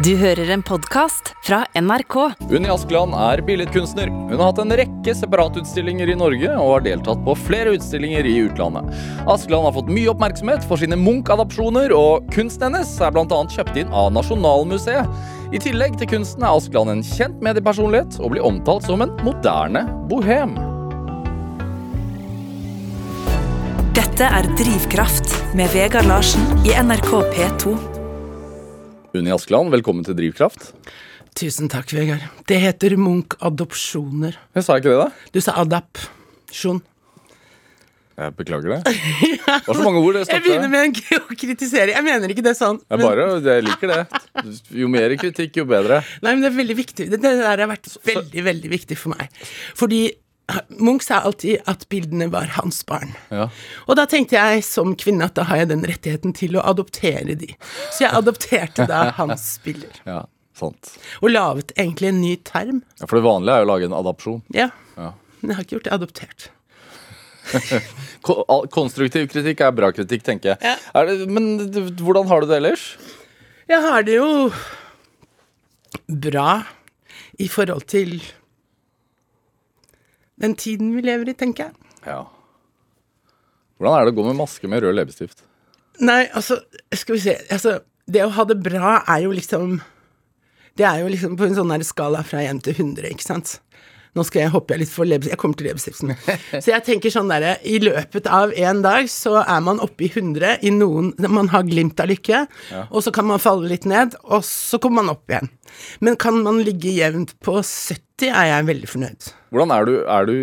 Du hører en podkast fra NRK. Unni Askeland er billedkunstner. Hun har hatt en rekke separatutstillinger i Norge og har deltatt på flere utstillinger i utlandet. Askeland har fått mye oppmerksomhet for sine Munch-adopsjoner, og kunsten hennes er bl.a. kjøpt inn av Nasjonalmuseet. I tillegg til kunsten er Askeland en kjent mediepersonlighet og blir omtalt som en moderne bohem. Dette er Drivkraft med Vegard Larsen i NRK P2. Unni Askeland, velkommen til Drivkraft. Tusen takk, Vegard. Det heter Munch-adopsjoner. Jeg sa ikke det, da? Du sa adapsjon. Jeg beklager det. Det var så mange ord. det Jeg begynner med en å kritisere. Jeg mener ikke det sånn. Jeg, bare, jeg liker det. Jo mer kritikk, jo bedre. Nei, men det er veldig viktig. Det der har vært veldig, veldig viktig for meg. Fordi Munch sa alltid at bildene var hans barn. Ja. Og da tenkte jeg som kvinne at da har jeg den rettigheten til å adoptere de. Så jeg adopterte da hans bilder. ja, sant. Og laget egentlig en ny term. Ja, for det vanlige er jo å lage en adopsjon. Ja. Ja. Men jeg har ikke gjort det adoptert. Konstruktiv kritikk er bra kritikk, tenker jeg. Ja. Det, men hvordan har du det ellers? Jeg har det jo bra i forhold til den tiden vi lever i, tenker jeg. Ja. Hvordan er det å gå med maske med rød leppestift? Nei, altså, skal vi se altså, Det å ha det bra er jo liksom Det er jo liksom på en sånn skala fra 1 til 100, ikke sant? Nå skal jeg hoppe litt for leppestiften. Jeg kommer til leppestiften. Så jeg tenker sånn derre I løpet av en dag så er man oppe i 100 i noen Man har glimt av lykke, og så kan man falle litt ned, og så kommer man opp igjen. Men kan man ligge jevnt på 70, er jeg veldig fornøyd. Hvordan er du, er du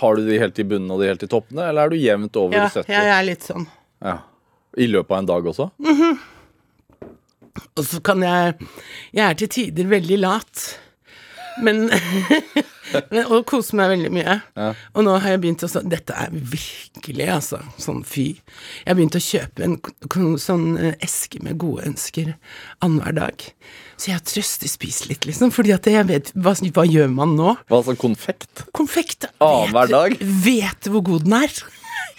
Har du de helt i bunnen og de helt i toppene, eller er du jevnt over Ja, 70? Ja, jeg er litt sånn. Ja. I løpet av en dag også? Og så kan jeg Jeg er til tider veldig lat. Men, men Og koser meg veldig mye. Og nå har jeg begynt å så, Dette er virkelig, altså. Sånn fy. Jeg har begynt å kjøpe en sånn eh, eske med gode ønsker annenhver dag. Så jeg trøstespist litt, liksom. Fordi at jeg vet Hva, hva gjør man nå? Hva altså konfekt? Konfekt. Annenhver dag? Vet hvor god den er?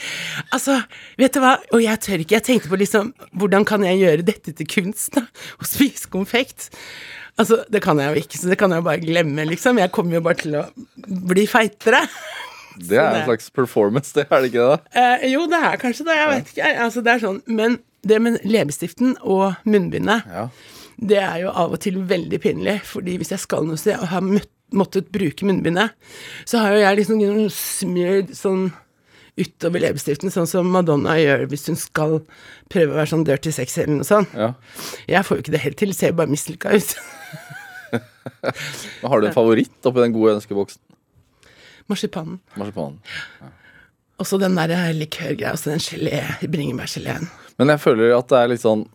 altså, vet du hva? Og jeg tør ikke. Jeg tenkte på liksom Hvordan kan jeg gjøre dette til kunst, da? Å spise konfekt. Altså, det kan jeg jo ikke, så det kan jeg jo bare glemme, liksom. Jeg kommer jo bare til å bli feitere. Det er en slags performance, det er det ikke det? Eh, jo, det er kanskje det. Jeg vet ikke. Altså, det er sånn. Men det med leppestiften og munnbindet, Ja. det er jo av og til veldig pinlig. Fordi hvis jeg skal noe sted og har møtt, måttet bruke munnbindet, så har jo jeg liksom smørt sånn utover leppestiften, sånn som Madonna gjør hvis hun skal prøve å være sånn dirty sexy eller noe sånt. ja. Jeg får jo ikke det helt til, ser jo bare mislykka ut. Har du en favoritt oppi den gode ønskeboksen? Marsipanen. Marsipanen. Og så den der likørgreia, altså den gelé, bringebærgeleen. Men jeg føler at det er litt sånn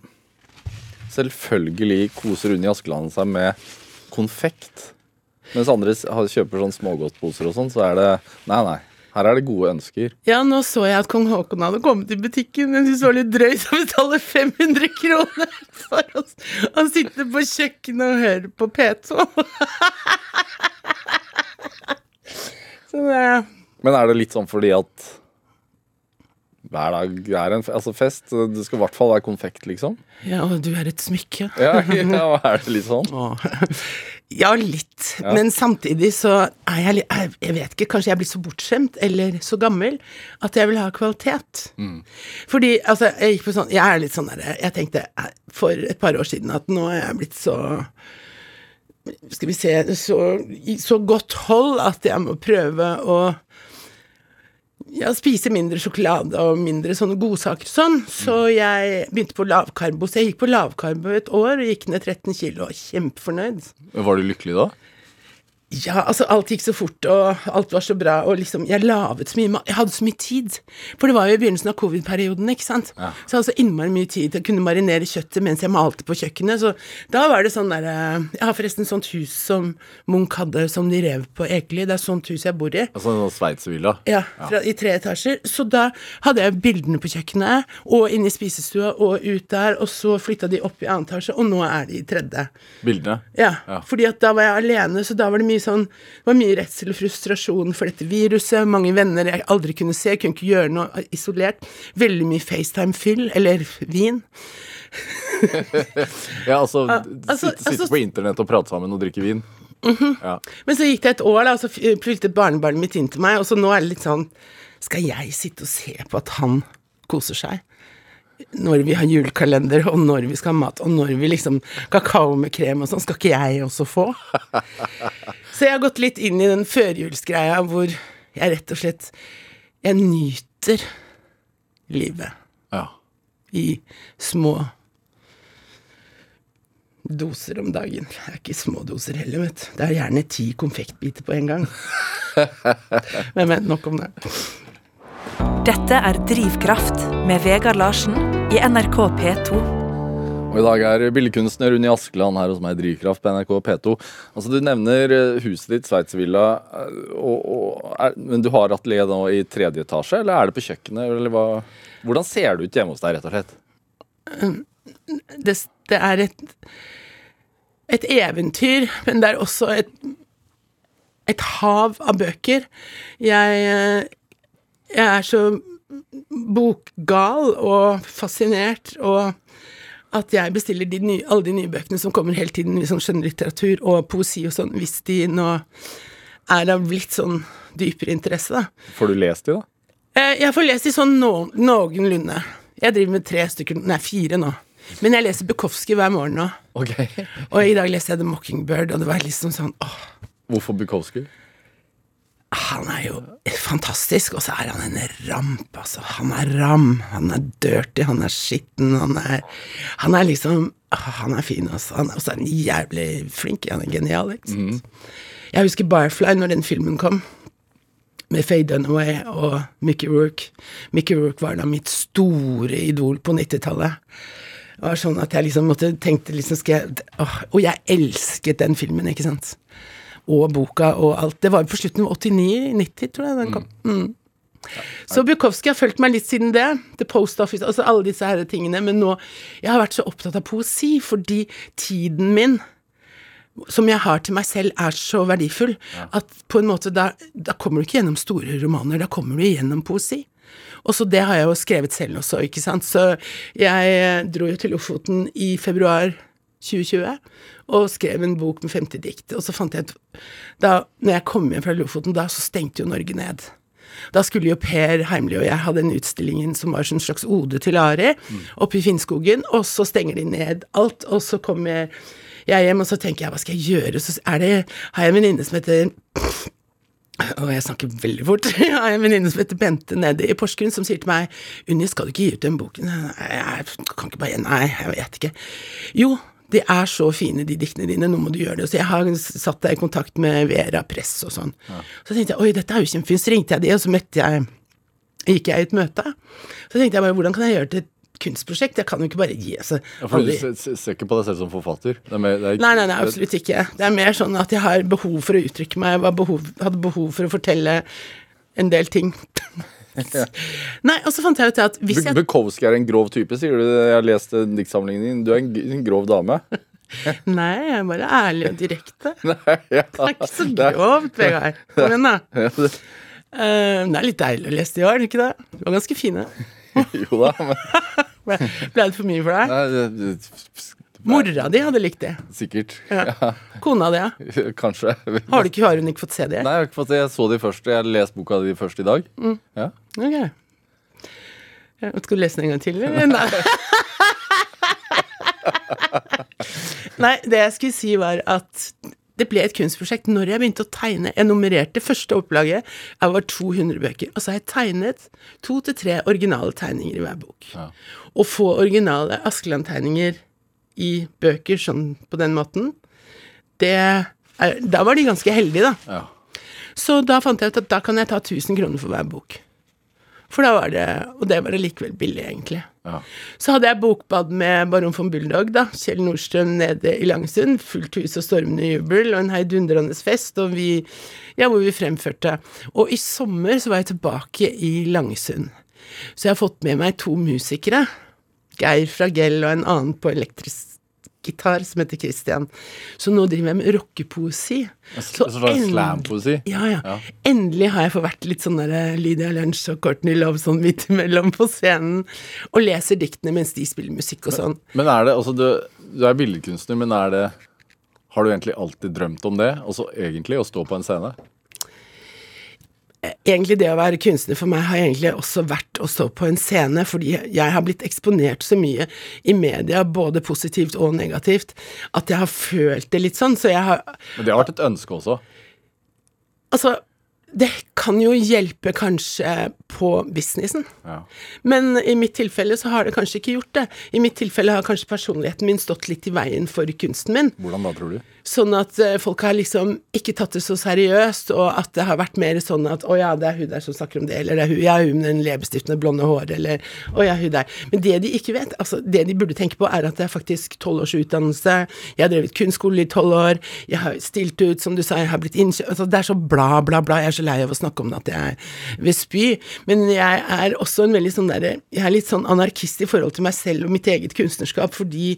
Selvfølgelig koser Unni Askeland seg med konfekt. Mens andre kjøper sånn smågodtposer og sånn, så er det Nei, nei. Her er det gode ønsker. Ja, nå så jeg at kong Haakon hadde kommet i butikken, men syntes det var litt drøyt å betale 500 kroner for å, Han sitte på kjøkkenet og høre på P2. Så det Men er det litt sånn fordi at hver dag er en altså fest? Det skal i hvert fall være konfekt, liksom? Ja, og du er et smykke. Ja, ja er det litt sånn? Åh. Ja, litt. Men samtidig så er jeg litt Jeg vet ikke, kanskje jeg er blitt så bortskjemt eller så gammel at jeg vil ha kvalitet. Fordi altså, jeg gikk på sånn Jeg er litt sånn derre Jeg tenkte eh, for et par år siden at nå er jeg blitt så Skal vi se så, så godt hold at jeg må prøve å ja, spise mindre sjokolade og mindre sånne godsaker og sånn. Så jeg begynte på lavkarbo. Så jeg gikk på lavkarbo et år og gikk ned 13 kilo. Kjempefornøyd. Var du lykkelig da? Ja, altså, alt gikk så fort, og alt var så bra, og liksom Jeg laget så mye mat. Jeg hadde så mye tid. For det var jo i begynnelsen av covid-perioden, ikke sant. Så jeg hadde så innmari mye tid til å kunne marinere kjøttet mens jeg malte på kjøkkenet. Så da var det sånn derre Jeg har forresten sånt hus som Munch hadde, som de rev på Ekely. Det er sånt hus jeg bor i. Altså en sveitservilla? Ja, fra, i tre etasjer. Så da hadde jeg bildene på kjøkkenet, og inne i spisestua, og ut der, og så flytta de opp i annen etasje, og nå er de i tredje. Bildene? Ja, Ja. fordi at da var jeg alene, så da var det mye sånn Det var mye redsel og frustrasjon for dette viruset. Mange venner jeg aldri kunne se, kunne ikke gjøre noe isolert. Veldig mye FaceTime-fyll, eller vin. Ja, altså, altså- sitte, sitte altså- på internett og prate sammen og drikke vin. ja. Men så gikk det et år, da, og så flyttet barnebarnet mitt inn til meg, og så nå er det litt sånn Skal jeg sitte og se på at han koser seg? Når vi har julekalender, og når vi skal ha mat, og når vi liksom Kakao med krem og sånn, skal ikke jeg også få? Så jeg har gått litt inn i den førjulsgreia hvor jeg rett og slett Jeg nyter livet ja. i små doser om dagen. Det er ikke små doser heller, vet du. Det er gjerne ti konfektbiter på en gang. men, men, nok om det. Dette er Drivkraft med Vegard Larsen i NRK P2. Og I dag er billedkunstner Unni Askeland her hos meg i Drivkraft på NRK P2. Altså Du nevner eh, huset ditt, Sveitsvilla, eh, men du har atelier nå i tredje etasje, eller er det på kjøkkenet? Eller hva? Hvordan ser det ut hjemme hos deg, rett og slett? Det, det er et, et eventyr, men det er også et, et hav av bøker. Jeg, eh, jeg er så bokgal og fascinert, og at jeg bestiller de nye, alle de nye bøkene som kommer hele tiden, sånn skjønnlitteratur og poesi og sånn, hvis de nå er av litt sånn dypere interesse, da. Får du lest de, da? Eh, Jeg får lest de sånn no noenlunde. Jeg driver med tre stykker, nei, fire nå. Men jeg leser Bukowski hver morgen nå. Okay. Og i dag leste jeg The Mockingbird, og det var liksom sånn åh, Hvorfor Bukowski? Han er jo fantastisk, og så er han en ramp, altså. Han er ram, han er dirty, han er skitten, han er Han er liksom Han er fin, altså. Han er, og så er jævlig flink, han er genial, ikke sant. Jeg husker Barfly, når den filmen kom. Med Faye Dunaway og Mickey Rourke. Mickey Rourke var da mitt store idol på 90-tallet. Det var sånn at jeg liksom måtte tenkte liksom skal jeg, åh, Og jeg elsket den filmen, ikke sant. Og boka og alt. Det var jo på slutten av 89-90, tror jeg den kom. Mm. Så Bukowski har fulgt meg litt siden det. The Post Office, altså alle disse her tingene. Men nå Jeg har vært så opptatt av poesi fordi tiden min som jeg har til meg selv, er så verdifull at på en måte da, da kommer du ikke gjennom store romaner, da kommer du gjennom poesi. Og så det har jeg jo skrevet selv også, ikke sant. Så jeg eh, dro jo til Lofoten i februar 2020 og skrev en bok med 50 dikt. Og så fant jeg ut da når jeg kom hjem fra Lofoten, da så stengte jo Norge ned. Da skulle jo Per Heimli og jeg ha den utstillingen som var en slags ode til Ari, oppe i Finnskogen, og så stenger de ned alt, og så kommer jeg hjem, og så tenker jeg, hva skal jeg gjøre? Så er det, har jeg en venninne som heter og jeg snakker veldig fort. Jeg har en venninne som heter Bente nede i Porsgrunn, som sier til meg Unni, skal du ikke gi ut den boken? Nei, jeg kan ikke bare Nei, jeg vet ikke. Jo, de er så fine, de diktene dine, nå må du gjøre det. Så jeg har satt deg i kontakt med Vera Press og sånn. Så tenkte jeg oi, dette er jo kjempefint. Så ringte jeg de, og så møtte jeg Gikk jeg i et møte. Så tenkte jeg bare, hvordan kan jeg gjøre det til et kunstprosjekt? Jeg kan jo ikke bare gi altså, Ja, for du aldri- ser, ser- ikke på deg selv som forfatter? Det er mer, er, Nei, nei, nei, absolutt ikke. Det er mer sånn at jeg har behov for å uttrykke meg. Jeg behov, hadde behov for å fortelle en del ting. Nei, og så fant jeg ut at hvis jeg Bukowski er en grov type, sier du. Jeg har lest eh, diktsamlingen din. Du er en, en grov dame. Nei, jeg er bare ærlig og direkte. Nei, ja. Det er ikke så grovt, Vegard. Kom igjen, da. Det, Eh, det er litt deilig å lese de år, ikke det? De var ganske fine. jo da, men Ble, det for mye for deg? nei, Mora di hadde likt det. Sikkert. Ja. Kona di, ja. Kanskje. Har du ikke, har hun ikke fått se det? Nei, jeg har ikke fått det. Jeg så de først. Jeg leste lest boka di først i dag. Mm. Ja. Ok. Skal du lese den en gang til, eller? Nei. Nei, det jeg skulle si var at det ble et kunstprosjekt når jeg begynte å tegne. Jeg nummererte første opplaget Jeg var 200 bøker, og så har jeg tegnet to til tre originale tegninger i hver bok. Ja. Å få originale Askeland-tegninger i bøker sånn på den måten, det er, Da var de ganske heldige, da. Ja. Så da fant jeg ut at da kan jeg ta 1000 kroner for hver bok. For da var det Og det var det likevel billig, egentlig. Ja. Så hadde jeg bokbad med baron von Bulldog, da. Kjell Nordstrøm nede i Langsund. Fullt hus og stormende jubel og en heidundrende fest, og vi Ja, hvor vi fremførte. Og i sommer så var jeg tilbake i Langsund. Så jeg har fått med meg to musikere. Geir fra Gell og en annen på elektrisk rockgitar som heter Christian. Så nå driver jeg med rockepoesi. Så end- slampoesi? Ja, ja, Ja. Endelig har jeg fått vært litt sånn der eh, Lydia Lunch og Courtney Love sånn midt imellom på scenen, og leser diktene mens de spiller musikk og sånn. Men er det, altså du, du er billedkunstner, men er det Har du egentlig alltid drømt om det? Altså egentlig å stå på en scene? Egentlig det å være kunstner for meg har egentlig også vært å stå på en scene, fordi jeg har blitt eksponert så mye i media, både positivt og negativt, at jeg har følt det litt sånn. Så jeg har Men det har vært et ønske også. Altså, det kan jo hjelpe kanskje på businessen. Ja. Men i mitt tilfelle så har det kanskje ikke gjort det. I mitt tilfelle har kanskje personligheten min stått litt i veien for kunsten min. Hvordan da, tror du? Sånn at eh, folk har liksom ikke tatt det så seriøst, og at det har vært mer sånn at å ja, det er hun der som snakker om det, eller det er hun, ja, hun med den leppestiften og blonde håret, eller å ja, hun der. Men det de ikke vet, altså det de burde tenke på, er at det er faktisk tolv års utdannelse, jeg har drevet kunstskole i tolv år, jeg har stilt ut, som du sa, jeg har blitt innkjøpt altså, Det er så bla, bla, bla, jeg er så lei av å snakke om det at jeg vil spy, men jeg er også en veldig sånn derre Jeg er litt sånn anarkist i forhold til meg selv og mitt eget kunstnerskap, fordi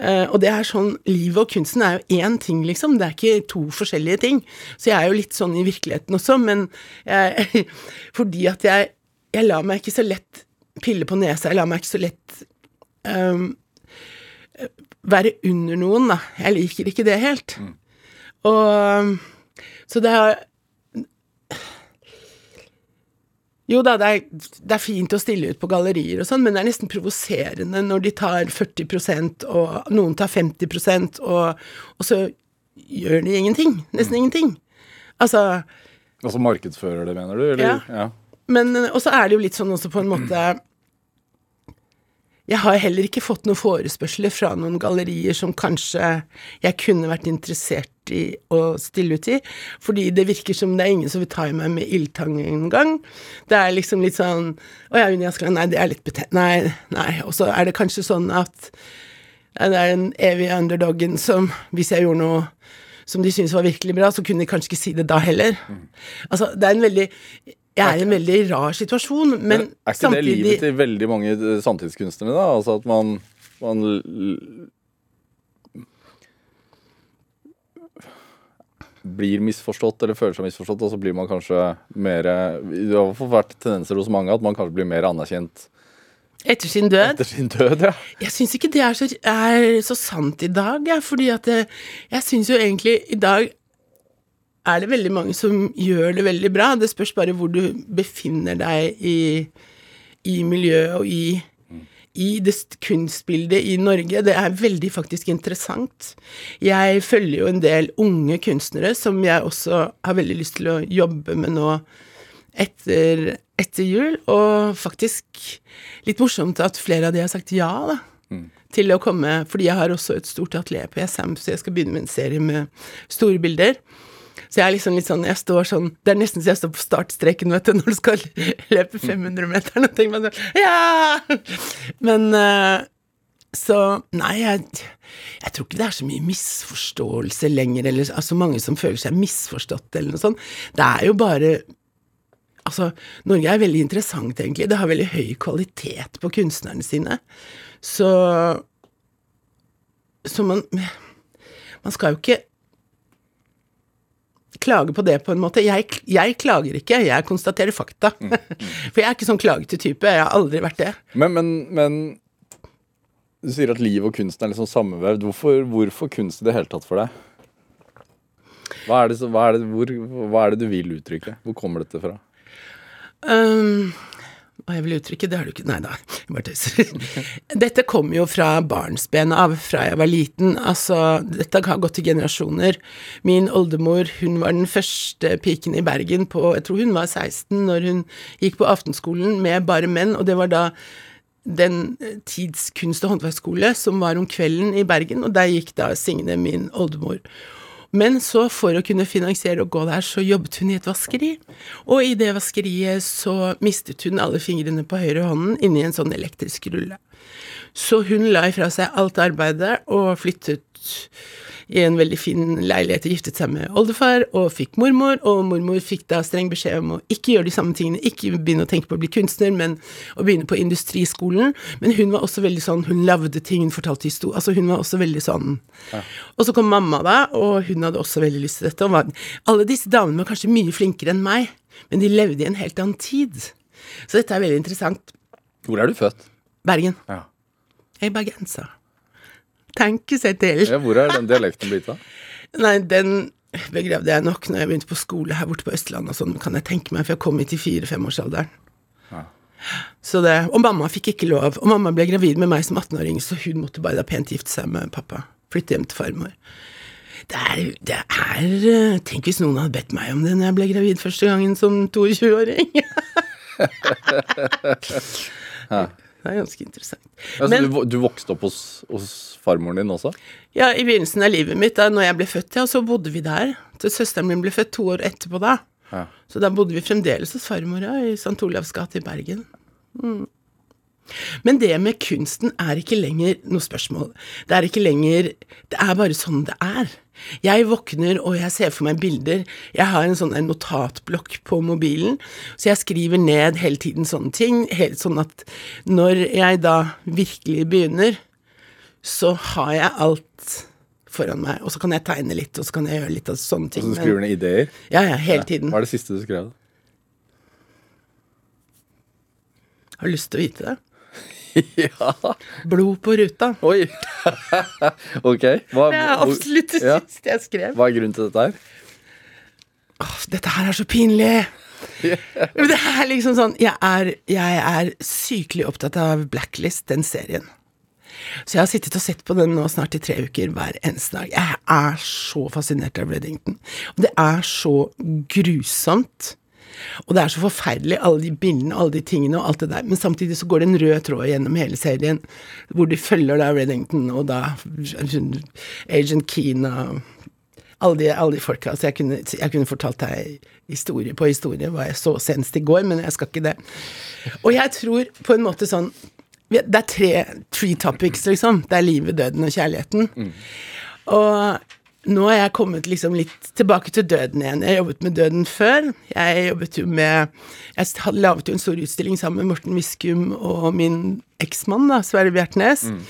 Uh, og det er sånn, Livet og kunsten er jo én ting, liksom. Det er ikke to forskjellige ting. Så jeg er jo litt sånn i virkeligheten også, men jeg, fordi at jeg, jeg lar meg ikke så lett pille på nesa. Jeg lar meg ikke så lett um, være under noen, da. Jeg liker ikke det helt. Og Så det har jo da, det er, det er fint å stille ut på gallerier og sånn, men det er nesten provoserende når de tar 40% og noen tar 50 og, og så gjør de ingenting. Nesten ingenting. Altså Altså markedsfører det, mener du? Eller? Ja. Men Og så er det jo litt sånn også på en måte Jeg har heller ikke fått noen forespørsler fra noen gallerier som kanskje jeg kunne vært interessert i å stille ut i, fordi det virker som det er ingen som vil ta i meg med ildtang engang. Det er liksom litt sånn Å ja, Unni Askeland, nei, det er litt betent... Nei, nei. Og så er det kanskje sånn at det er den evige underdogen som Hvis jeg gjorde noe som de syntes var virkelig bra, så kunne de kanskje ikke si det da heller. Altså, det er en veldig Jeg er i en veldig rar situasjon, men, Men er ikke samtidig det livet til veldig mange eh, samtidskunstnere, da? Altså at man, man blir misforstått eller føler seg misforstått, og så blir man kanskje mer Det har vært tendenser hos mange at man kanskje blir mer anerkjent Etter sin død. etter sin død, ja. Jeg syns ikke det er så, er så sant i dag, ja, fordi at jeg syns jo egentlig i dag er det veldig mange som gjør det veldig bra. Det spørs bare hvor du befinner deg i, i miljøet og i, i det kunstbildet i Norge. Det er veldig faktisk interessant. Jeg følger jo en del unge kunstnere som jeg også har veldig lyst til å jobbe med nå etter, etter jul, og faktisk litt morsomt at flere av de har sagt ja, da. Til å komme, fordi jeg har også et stort atelier på Jessheim, så jeg skal begynne med en serie med store bilder. Så jeg er liksom litt sånn, jeg står sånn Det er nesten så jeg står på startstreken, vet du, når du skal løpe 500-meteren, og tenker meg sånn Ja! Men eh, så Nei, jeg, jeg tror ikke det er så mye misforståelse lenger, eller altså mange som føler seg misforstått, eller noe sånt. Det er jo bare Altså, Norge er veldig interessant, egentlig. Det har veldig høy kvalitet på kunstnerne sine. Så Så man Man skal jo ikke klage på det, på en måte. Jeg, jeg klager ikke, jeg konstaterer fakta. For jeg er ikke sånn klagete type. Jeg har aldri vært det. Men, men, men du sier at liv og kunst er liksom sammenvevd. Hvorfor, hvorfor kunst i det hele tatt for deg? Hva er, det, hva, er det, hvor, hva er det du vil uttrykke? Hvor kommer dette fra? Um, hva jeg vil uttrykke, det har du ikke Nei da, jeg bare tøyser. Dette kommer jo fra barnsben av, fra jeg var liten. Altså, dette har gått i generasjoner. Min oldemor, hun var den første piken i Bergen på Jeg tror hun var 16 når hun gikk på aftenskolen med bare menn, og det var da den tids kunst- og håndverksskole som var om kvelden i Bergen, og der gikk da Signe, min oldemor. Men så, for å kunne finansiere å gå der, så jobbet hun i et vaskeri. Og i det vaskeriet så mistet hun alle fingrene på høyre hånden inni en sånn elektrisk rulle. Så hun la ifra seg alt arbeidet og flyttet i en veldig fin leilighet og giftet seg med oldefar og fikk mormor, og mormor fikk da streng beskjed om å ikke gjøre de samme tingene, ikke begynne å tenke på å bli kunstner, men å begynne på industriskolen. Men hun var også veldig sånn, hun lagde ting, hun fortalte historier, altså hun var også veldig sånn. Ja. Og så kom mamma da, og hun hadde også veldig lyst til dette, og var, alle disse damene var kanskje mye flinkere enn meg, men de levde i en helt annen tid. Så dette er veldig interessant. Hvor er du født? Bergen. Ja. Jeg er bergenser tenke seg til. Ja, hvor er den dialekten blitt av? Nei, den begravde jeg nok når jeg begynte på skole her borte på Østlandet og sånn, kan jeg tenke meg, for jeg kom hit i fire-femårsalderen. Ja. Så det, og mamma fikk ikke lov. Og mamma ble gravid med meg som 18-åring, så hun måtte bare da pent gifte seg med pappa. Flytte hjem til farmor. Det er, det er Tenk hvis noen hadde bedt meg om det når jeg ble gravid første gangen som 22-åring. Det er ganske interessant. Altså, Men, du, du, vokste opp hos, hos, farmoren din også? Ja, i begynnelsen av livet mitt, da når jeg ble født, ja, så bodde vi der. Til Søsteren min ble født to år etterpå da. Ja. Så da bodde vi fremdeles hos farmor ja, i St. Olavs gate i Bergen. Mm. Men det med kunsten er ikke lenger noe spørsmål. Det er ikke lenger Det er bare sånn det er. Jeg våkner og jeg ser for meg bilder. Jeg har en sånn en notatblokk på mobilen, så jeg skriver ned hele tiden sånne ting. Helt sånn at når jeg da virkelig begynner, så har jeg alt foran meg. Og så kan jeg tegne litt, og så kan jeg gjøre litt av sånne ting. Og så skriver du ned ideer? Ja, ja, hele ja. tiden. Hva er det siste du skrev? Har lyst til å vite det? ja. Blod på ruta. Oi. ok. Hva, det er absolutt det ja. siste jeg skrev. Hva er grunnen til dette her? Åh, dette her er så pinlig. Yeah. Det er liksom sånn jeg er, jeg er sykelig opptatt av Blacklist, den serien. Så jeg har sittet og sett på den nå snart i tre uker hver eneste dag. Jeg er så fascinert av Reddington. Og det er så grusomt og det er så forferdelig, alle de bildene, alle de tingene og alt det der. Men samtidig så går det en rød tråd gjennom hele serien, hvor de følger da Reddington og da Agent og alle de, alle de folka. Altså jeg kunne, jeg kunne, fortalt deg historie på historie hva jeg så senest i går, men jeg skal ikke det. Og jeg tror på en måte sånn Det er tre three topics, liksom. Det er livet, døden og kjærligheten. Mm. Og nå er jeg kommet liksom litt tilbake til døden igjen. Jeg har jobbet med døden før. Jeg jobbet jo med Jeg laget jo en stor utstilling sammen med Morten Viskum og min eksmann, da, Sverre Bjertnæs, mm.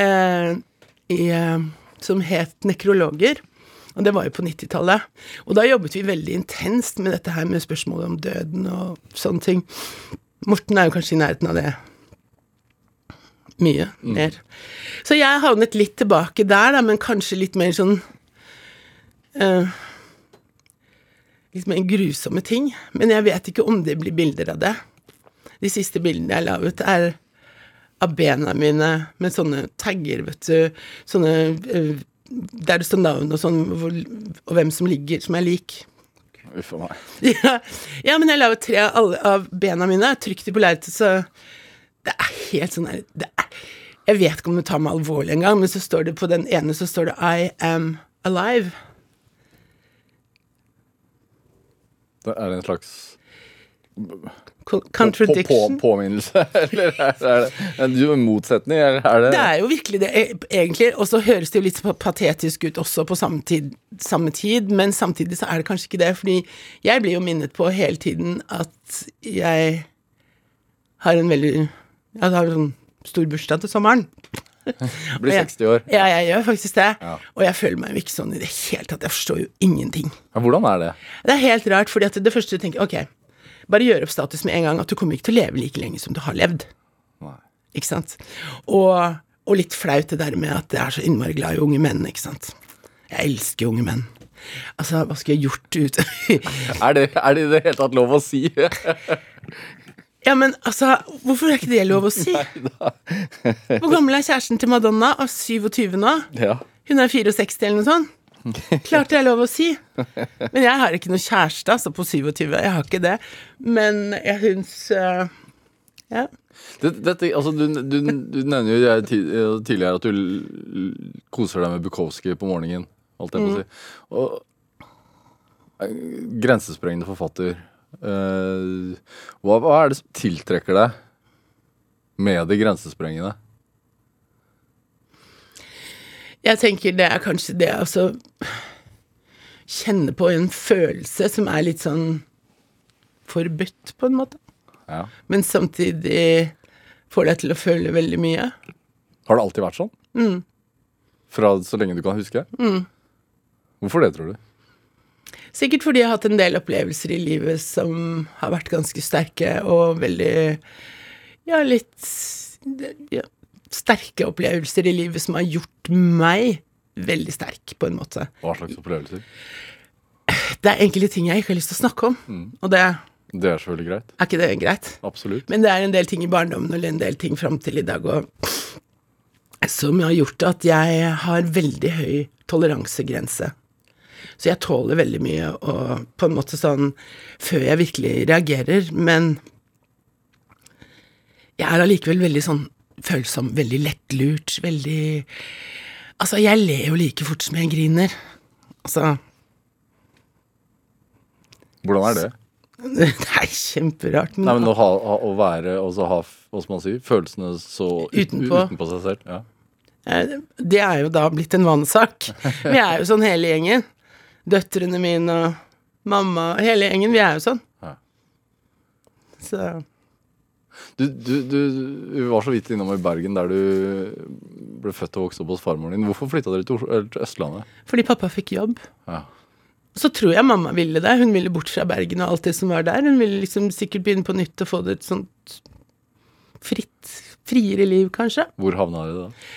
eh, eh, som het Nekrologer. Og det var jo på 90-tallet. Og da jobbet vi veldig intenst med dette her med spørsmålet om døden og sånne ting. Morten er jo kanskje i nærheten av det mye mm. mer. Så jeg havnet litt tilbake der, da, men kanskje litt mer sånn uh, liksom grusomme ting. Men jeg vet ikke om det blir bilder av det. De siste bildene jeg la ut, er av bena mine med sånne tagger, vet du. Sånne eh, Der det står navn og sånn, og hvem som ligger, som er lik. Uff a meg. Ja, ja, men jeg la ut tre av, alle, av bena mine, trykt i på lerretet, så det er helt sånn her Jeg vet ikke om det tar meg alvorlig engang, men så står det på den ene så står det I am alive. Er det en slags Contradiction. På, på, påminnelse, eller er det en motsetning? Er det Det er jo virkelig det, e, egentlig. Og så høres det jo litt patetisk ut også på samme tid, samme tid, men samtidig så er det kanskje ikke det. Fordi jeg blir jo minnet på hele tiden at jeg har en veldig Jeg har en sånn stor bursdag til sommeren. Blir 60 år. Ja, jeg gjør faktisk det. Ja. Og jeg føler meg jo ikke sånn i det hele tatt. Jeg forstår jo ingenting. Ja, hvordan er det? Det er helt rart, fordi at det første du tenker Ok, bare gjør opp status med en gang at du kommer ikke til å leve like lenge som du har levd. Nei. Ikke sant? Og, og litt flaut det der med at jeg er så innmari glad i unge menn, ikke sant. Jeg elsker unge menn. Altså, hva skulle jeg gjort ute er, det, er det i det hele tatt lov å si? Ja, men altså, hvorfor er ikke det lov å si? Hvor gammel er kjæresten til Madonna? Av 27 nå? Ja. Hun er 64 eller noe sånt? Klart det er lov å si. Men jeg har ikke noe kjæreste, altså, på 27. Jeg har ikke det. Men jeg syns uh, Ja. Dette, altså, du, du, du, nevner jo tidligere at du koser deg med Bukowski på morgenen. Alt jeg må mm. si. Og eh, grensesprengende forfatter. Uh, hva, hva, er det som tiltrekker deg med det grensesprengende? Jeg tenker det er kanskje det altså Kjenne på en følelse som er litt sånn forbudt, på en måte. Ja. Men samtidig får deg til å føle veldig mye. Har det alltid vært sånn? Mm. Fra så lenge du kan huske? Mm. Hvorfor det, tror du? Sikkert fordi jeg har hatt en del opplevelser i livet som har vært ganske sterke, og veldig Ja, litt ja, sterke opplevelser i livet som har gjort meg veldig sterk, på en måte. Hva slags opplevelser? Det er enkelte ting jeg ikke har lyst til å snakke om, og det Det er selvfølgelig greit. Er ikke det greit. Absolutt. Men det er en del ting i barndommen og en del ting fram til i dag og som har gjort at jeg har veldig høy toleransegrense. Så jeg tåler veldig mye og på en måte sånn før jeg virkelig reagerer, men jeg er allikevel veldig sånn følsom, veldig lettlurt, veldig Altså, jeg ler jo like fort som jeg griner. Altså Hvordan er det? Det er kjemperart. Men, Nei, men å, ha, å være og så ha hva skal man si, følelsene så Utenpå. utenpå seg selv. Ja. Eh, Det er jo da blitt en vanesak. Vi er jo sånn hele gjengen. Døtrene mine og mamma, hele gjengen. Vi er jo sånn. Ja. Så Du, du, du, du, var så vidt innom i Bergen, der du ble født og vokste opp hos farmoren din. Hvorfor flytta dere til, til Østlandet? fordi pappa fikk jobb. Ja. Så tror jeg mamma ville det. Hun ville bort fra Bergen og alt det som var der. Hun ville liksom sikkert begynne på nytt og få det et sånt fritt, friere liv, kanskje. Hvor havna dere da?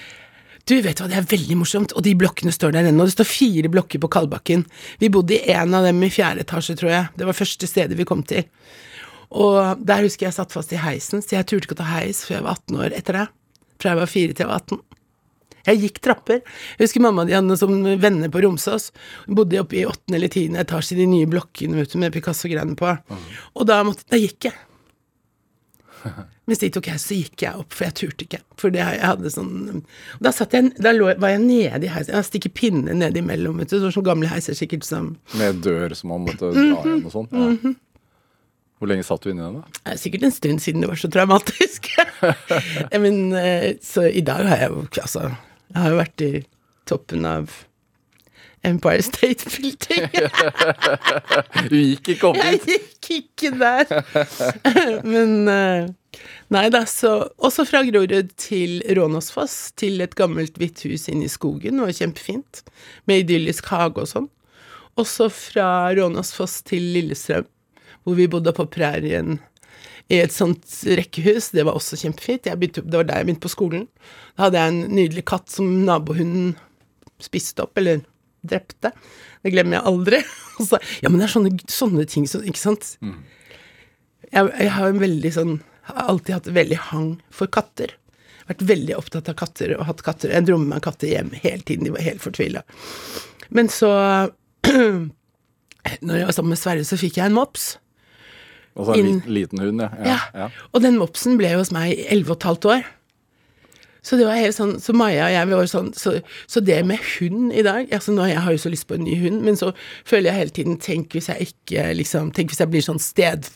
Du, vet du hva, det er veldig morsomt, og de blokkene står der ennå. Det står fire blokker på Kalbakken. Vi bodde i en av dem i fjerde etasje, tror jeg. Det var første stedet vi kom til. Og der husker jeg satt fast i heisen, så jeg turte ikke å ta heis før jeg var 18 år etter det. Fra jeg var fire til jeg var 18. Jeg gikk trapper. Jeg husker mamma og de hadde som venner på Romsås. Hun bodde oppe i åttende eller tiende etasje i de nye blokkene vet du, med Picasso-greiene på. Og da, måtte, da gikk jeg. Mens de tok heis, så gikk jeg opp, for jeg turte ikke. For det, jeg hadde sånn Da, satt jeg, da lå, var jeg nede i heisen. Jeg stikker pinner ned imellom, vet du. Sånn gamle heiser sikkert som Med dør som man måtte dra igjen og sånn? Ja. Hvor lenge satt du inni den? da? Er sikkert en stund siden det var så traumatisk. Men eh, så i dag har jeg jo Altså, jeg har jo vært i toppen av Empire State Building. Du gikk ikke opp Jeg gikk ikke der. Men eh, Nei da, så Også fra Grorud til Rånåsfoss, til et gammelt hvitt hus inne i skogen. Det var kjempefint. Med idyllisk hage og sånn. Også fra Rånåsfoss til Lillestrøm, hvor vi bodde på prærien i et sånt rekkehus. Det var også kjempefint. Jeg begynte, det var der jeg begynte på skolen. Da hadde jeg en nydelig katt som nabohunden spiste opp, eller drepte. Det glemmer jeg aldri. Så, ja, men det er sånne, sånne ting som Ikke sant? Jeg, jeg har en veldig sånn Har alltid hatt veldig hang for katter. Vært veldig opptatt av katter og hatt katter. Jeg dro med meg katter hjem hele tiden. De var helt fortvila. Men så Når jeg var sammen med Sverre, så fikk jeg en mops. Og så en liten, hund, ja. Ja. ja. Og den mopsen ble hos meg i elleve og et halvt år. Så det var helt sånn, så Maja og jeg vi var sånn, så, så det med hund i dag altså nå, Jeg har jo så lyst på en ny hund, men så føler jeg hele tiden Tenk hvis jeg ikke liksom Tenk hvis jeg blir sånn sted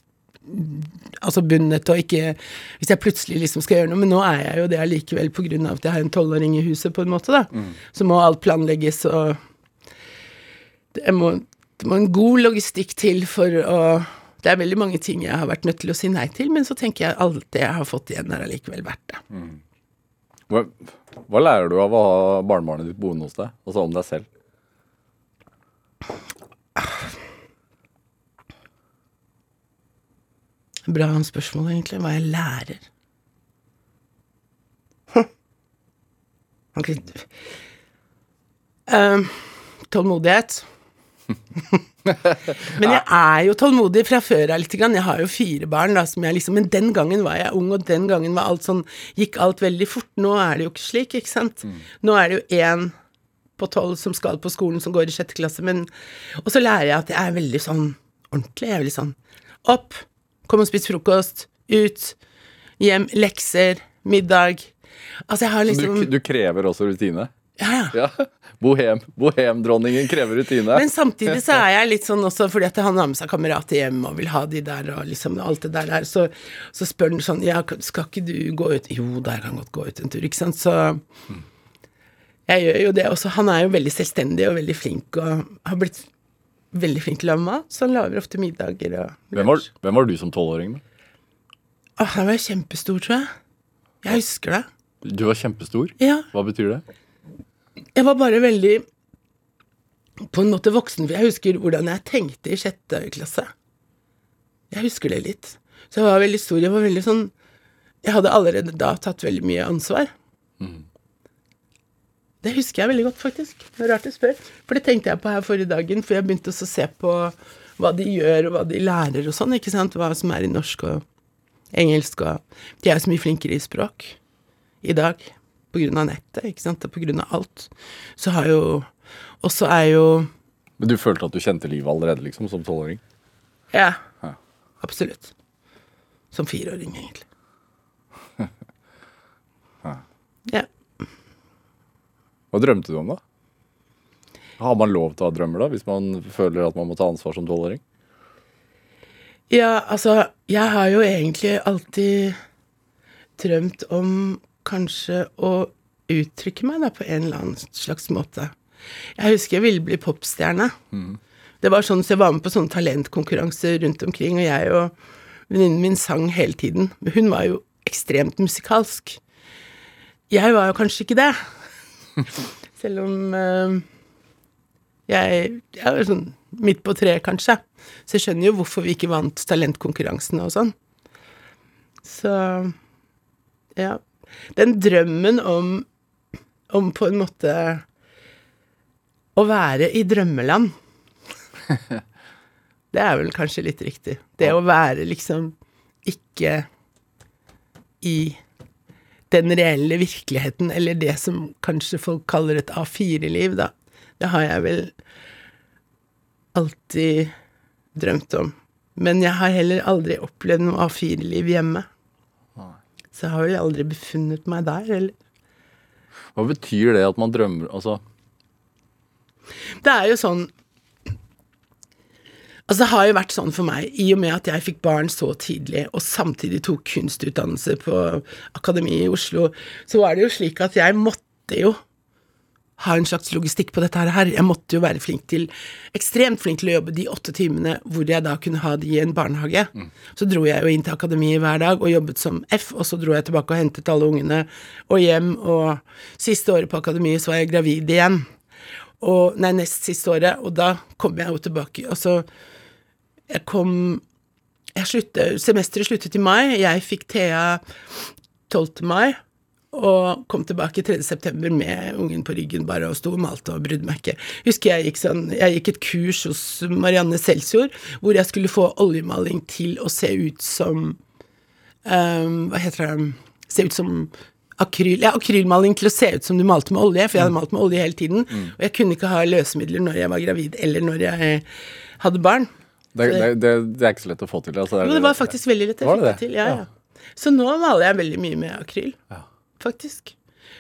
Altså bundet og ikke Hvis jeg plutselig liksom skal gjøre noe. Men nå er jeg jo det allikevel av at jeg har en tolvåring i huset, på en måte, da. Så må alt planlegges og det må, det må en god logistikk til for å Det er veldig mange ting jeg har vært nødt til å si nei til, men så tenker jeg alt det jeg har fått igjen, er allikevel verdt det. Hva, hva lærer du av å ha barnebarnet ditt boende hos deg? Altså om deg selv? Bra spørsmål, egentlig. Hva jeg lærer. Okay. Ok. Ehm, tålmodighet. men jeg er jo tålmodig fra før av lite grann. Jeg har jo fire barn, da, som jeg liksom Men den gangen var jeg ung, og den gangen var alt sånn Gikk alt veldig fort. Nå er det jo ikke slik, ikke sant? Nå er det jo én på tolv som skal på skolen, som går i sjette klasse, men Og så lærer jeg at jeg er veldig sånn ordentlig. Jeg er veldig sånn opp, kom og spis frokost, ut, hjem, lekser, middag. Altså, jeg har Du, liksom du krever også rutine? Ja, ja. Bohem. Bohemdronningen krever rutine. Men samtidig så er jeg litt sånn også fordi at han har med seg kamerater hjem og vil ha de der og liksom alt det der der, så, så spør han sånn Ja, skal ikke du gå ut Jo der kan godt gå ut en tur, ikke sant, så Jeg gjør jo det også. Han er jo veldig selvstendig og veldig flink, og har blitt veldig flink til å lage mat, så han lager ofte middager og Hvem var, hvem var du som tolvåring? da? Åh, var jeg kjempestor, tror jeg. Jeg husker det. Du var kjempestor. Ja. Hva betyr det? Jeg var bare veldig på en måte voksen, for jeg husker hvordan jeg tenkte i sjette klasse. Jeg husker det litt. Så jeg var veldig stor. Jeg var veldig sånn Jeg hadde allerede da tatt veldig mye ansvar. Det husker jeg veldig godt, faktisk. Det er rart du spør. For det tenkte jeg på her forrige dagen, for jeg begynte også å se på hva de gjør, og hva de lærer og sånn, ikke sant. Hva som er i norsk og engelsk og De er jo så mye flinkere i språk i dag. På grunn av nettet, ikke sant. På grunn av alt. Så har jo Og så er jo Men Du følte at du kjente livet allerede, liksom, som tolvåring? Ja. Ja. Absolutt. Som fireåring, egentlig. Ja. Hva drømte du om, da? Har man lov til å ha drømmer, da, hvis man føler at man må ta ansvar som tolvåring? Ja, altså, jeg har jo egentlig alltid drømt om kanskje å uttrykke meg da på en eller annen slags måte. Jeg husker jeg ville bli popstjerne. Det var sånn, så Jeg var med på sånne talentkonkurranser rundt omkring, og jeg og venninnen min sang hele tiden. Hun var jo ekstremt musikalsk. Jeg var jo kanskje ikke det. Selv om eh, jeg, jeg var sånn midt på treet, kanskje. Så jeg skjønner jo hvorfor vi ikke vant talentkonkurransene og sånn. Så ja. Den drømmen om, om på en måte å være i drømmeland Det er vel kanskje litt riktig. Det å være liksom ikke i den reelle virkeligheten, eller det som kanskje folk kaller et A4-liv, da. Det har jeg vel alltid drømt om. Men jeg har heller aldri opplevd noe A4-liv hjemme. Så jeg har vel aldri befunnet meg der, eller? Hva betyr det at man drømmer Altså, Det er jo sånn Altså, det har jo vært sånn for meg, i og med at jeg fikk barn så tidlig, og samtidig tok kunstutdannelse på Akademiet i Oslo, så var det jo slik at jeg måtte jo ha en slags logistikk på dette her. Jeg måtte jo være flink til, ekstremt flink til å jobbe de åtte timene hvor jeg da kunne ha de i en barnehage. Så dro jeg jo inn til akademiet hver dag og jobbet som F, og så dro jeg tilbake og hentet alle ungene og hjem, og siste året på akademiet så var jeg gravid igjen. Og, nei, nest siste året, og da kom jeg jo tilbake. Og så Jeg kom jeg sluttet, Semesteret sluttet i mai. Jeg fikk Thea 12. mai. Og kom tilbake 3. september med ungen på ryggen bare og sto og malte og brydde meg ikke. Husker jeg gikk sånn Jeg gikk et kurs hos Marianne Selsjord hvor jeg skulle få oljemaling til å se ut som um, Hva heter det Se ut som akryl Ja, akrylmaling til å se ut som du malte med olje, for jeg hadde malt med olje hele tiden. Og jeg kunne ikke ha løsemidler når jeg var gravid, eller når jeg hadde barn. det, det, det, det er ikke så lett å få til. Altså, Jo, det var faktisk veldig lett. Jeg få det det det? til. Ja, ja. Så nå maler jeg veldig mye med akryl. Faktisk.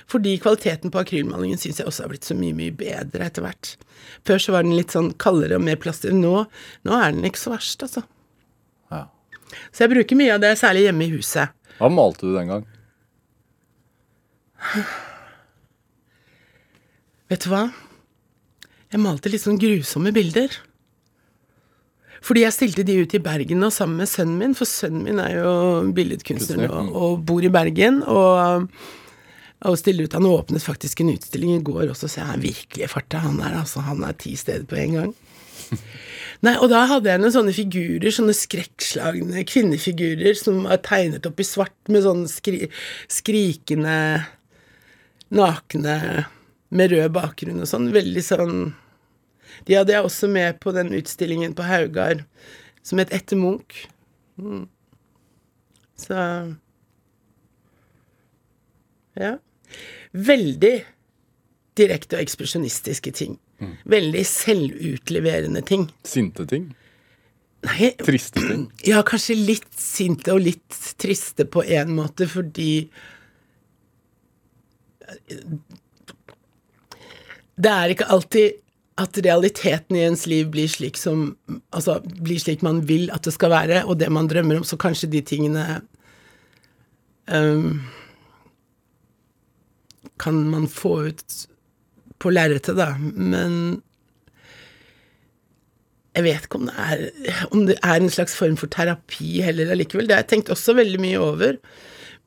Fordi kvaliteten på akrylmalingen syns jeg også har blitt så mye, mye bedre etter hvert. Før så var den litt sånn kaldere og mer plaster. Nå, nå er den ikke så verst, altså. Ja. Så jeg bruker mye av det, særlig hjemme i huset. Hva malte du den gang? Vet du hva? Jeg malte litt sånn grusomme bilder. Fordi jeg stilte de ut i Bergen nå sammen med sønnen min, for sønnen min er jo billedkunstner nå, og bor i Bergen. Og, og stille ut Han åpnet faktisk en utstilling i går også, så jeg er virkelig i farta. Han er altså, han er ti steder på en gang. Nei, og da hadde jeg noen sånne figurer, sånne skrekkslagne kvinnefigurer som var tegnet opp i svart med sånne skri skrikende nakne med rød bakgrunn og sånn. Veldig sånn De hadde jeg også med på den utstillingen på Haugar som het Etter Munch. Mm. Så Ja. Veldig direkte og ekspresjonistiske ting. Veldig selvutleverende ting. Sinte ting? Nei, Triste ting? ja, kanskje litt sinte og litt triste på en måte, fordi Det er ikke alltid at realiteten i ens liv blir slik som Altså blir slik man vil at det skal være, og det man drømmer om, så kanskje de tingene um, Kan man få ut på lerretet, da. Men jeg vet ikke om det, er, om det er en slags form for terapi heller allikevel. Det har jeg tenkt også veldig mye over.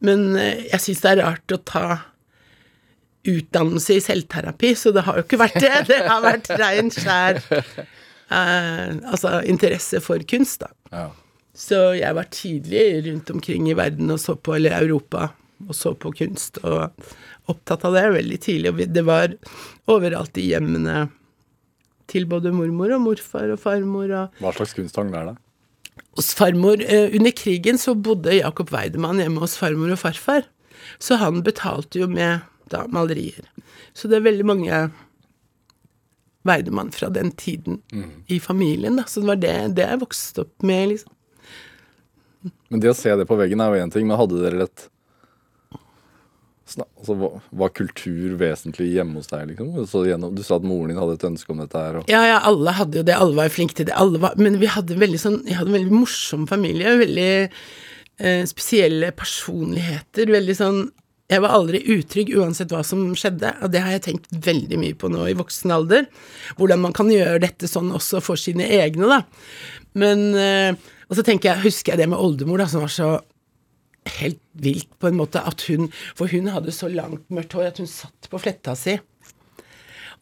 Men eh, jeg syns det er rart å ta utdannelse i selvterapi, så det har jo ikke vært det. Det har vært rein, skjær eh, altså interesse for kunst, da. Ja. Så jeg var tidlig rundt omkring i verden og så på, eller Europa, og så på kunst, og opptatt av det veldig tidlig. Og det var overalt i hjemmene til både mormor og morfar og farmor og Hva slags kunsthang er det? hos farmor eh, Under krigen så bodde Jakob Weidemann hjemme hos farmor og farfar. Så han betalte jo med da malerier. Så det er veldig mange Weidemann fra den tiden i familien, da. Så det var det, det jeg vokste opp med, liksom. Men det å se det på veggen er jo én ting, men hadde dere et Altså, var, var kultur vesentlig hjemme hos deg, liksom? Så du sa at moren din hadde et ønske om dette her, og Ja, ja, alle hadde jo det. Alle var flinke til det. Alle var, men vi hadde veldig sånn Jeg hadde en veldig morsom familie. Veldig eh, spesielle personligheter. Veldig sånn Jeg var aldri utrygg uansett hva som skjedde, og det har jeg tenkt veldig mye på nå i voksen alder. Hvordan man kan gjøre dette sånn også for sine egne, da. Men eh, Og så tenker jeg, husker jeg det med oldemor, da, som var så helt vilt på en måte at hun For hun hadde så langt mørkt hår at hun satt på fletta si.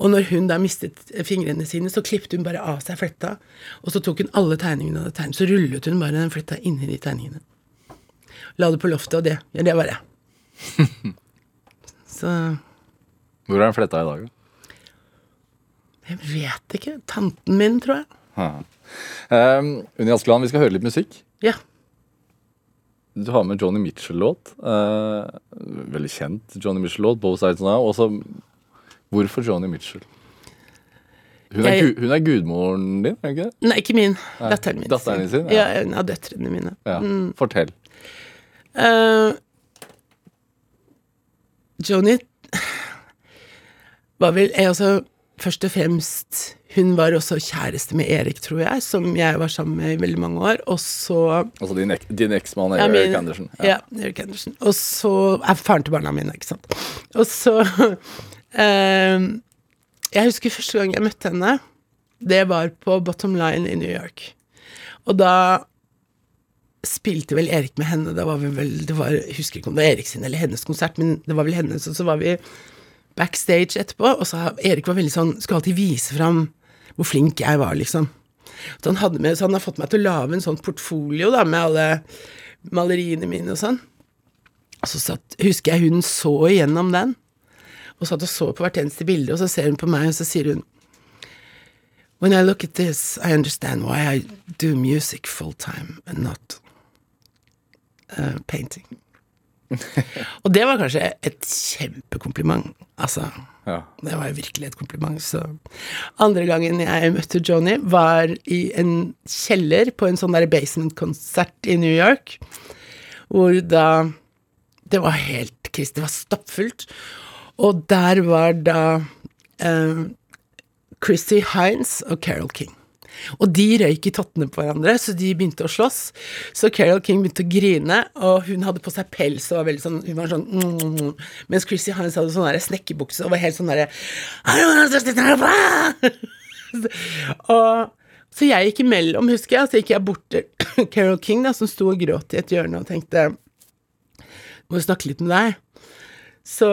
Og når hun da mistet fingrene sine, så klippet hun bare av seg fletta. Og så tok hun alle tegningene hun hadde tegnet, så rullet hun bare den fletta inni de tegningene. La det på loftet, og det. Ja, det var. så Hvor er den fletta i dag, da? jeg vet ikke. Tanten min, tror jeg. Um, Unni Askeland, vi skal høre litt musikk. Ja. Du har med Johnny Mitchell-låt. Uh, veldig kjent Johnny Mitchell-låt, Both Sides Now. Også, hvorfor Johnny Mitchell? Hun er, Jeg- gu, hun er gudmoren din, er hun ikke det? Nei, ikke min. Datteren min. datteren sin, Ja, ja. en av døtrene mine. Ja. Fortell. Eh, Joni var vel eh, altså, Først og fremst Hun var også kjæreste med Erik, tror jeg, som jeg var sammen med i veldig mange år. Og så Altså din, ek, din eksmann Ja, Erik Andersen? Andersen. Ja, Erik Andersen. Og så er faren til barna mine, ikke sant. Og så eh, Jeg husker første gang jeg møtte henne. Det var på Bottom Line i New York. Og da spilte vel Erik med henne. Da var vi vel det var, Jeg husker ikke om det var Erik sin eller hennes konsert, men det var vel hennes. Og så var vi backstage etterpå, og så Erik var veldig sånn Skulle alltid vise fram hvor flink jeg var, liksom. Så han, med, så han har fått meg til å lage en sånn portfolio da, med alle maleriene mine og sånn. Og så satt, husker jeg hun så igjennom den, og satt og så på hvert eneste bilde, og så ser hun på meg, og så sier hun When I look at this, I understand why I do music full time and not uh, painting. og det var kanskje et kjempekompliment. Altså, Ja. det var jo virkelig et kompliment. Så andre gangen jeg møtte Joni, var i en kjeller på en sånn der basement-konsert i New York, hvor da Det var helt krise. det var stappfullt. Og der var da eh, Chrissy Hines og Carol King. Og de røyk i tottene på hverandre, så de begynte å slåss. Så Carol King begynte å grine, og hun hadde på seg pels og var veldig sånn Hun var sånn mm, mm, mm. Mens Chrissy Hines hadde sånn snekkerbukse og var helt sånn derre så jeg gikk imellom, husker jeg, så gikk jeg bort til Carol King, da, som sto og gråt i et hjørne, og tenkte Må jo snakke litt med deg. Så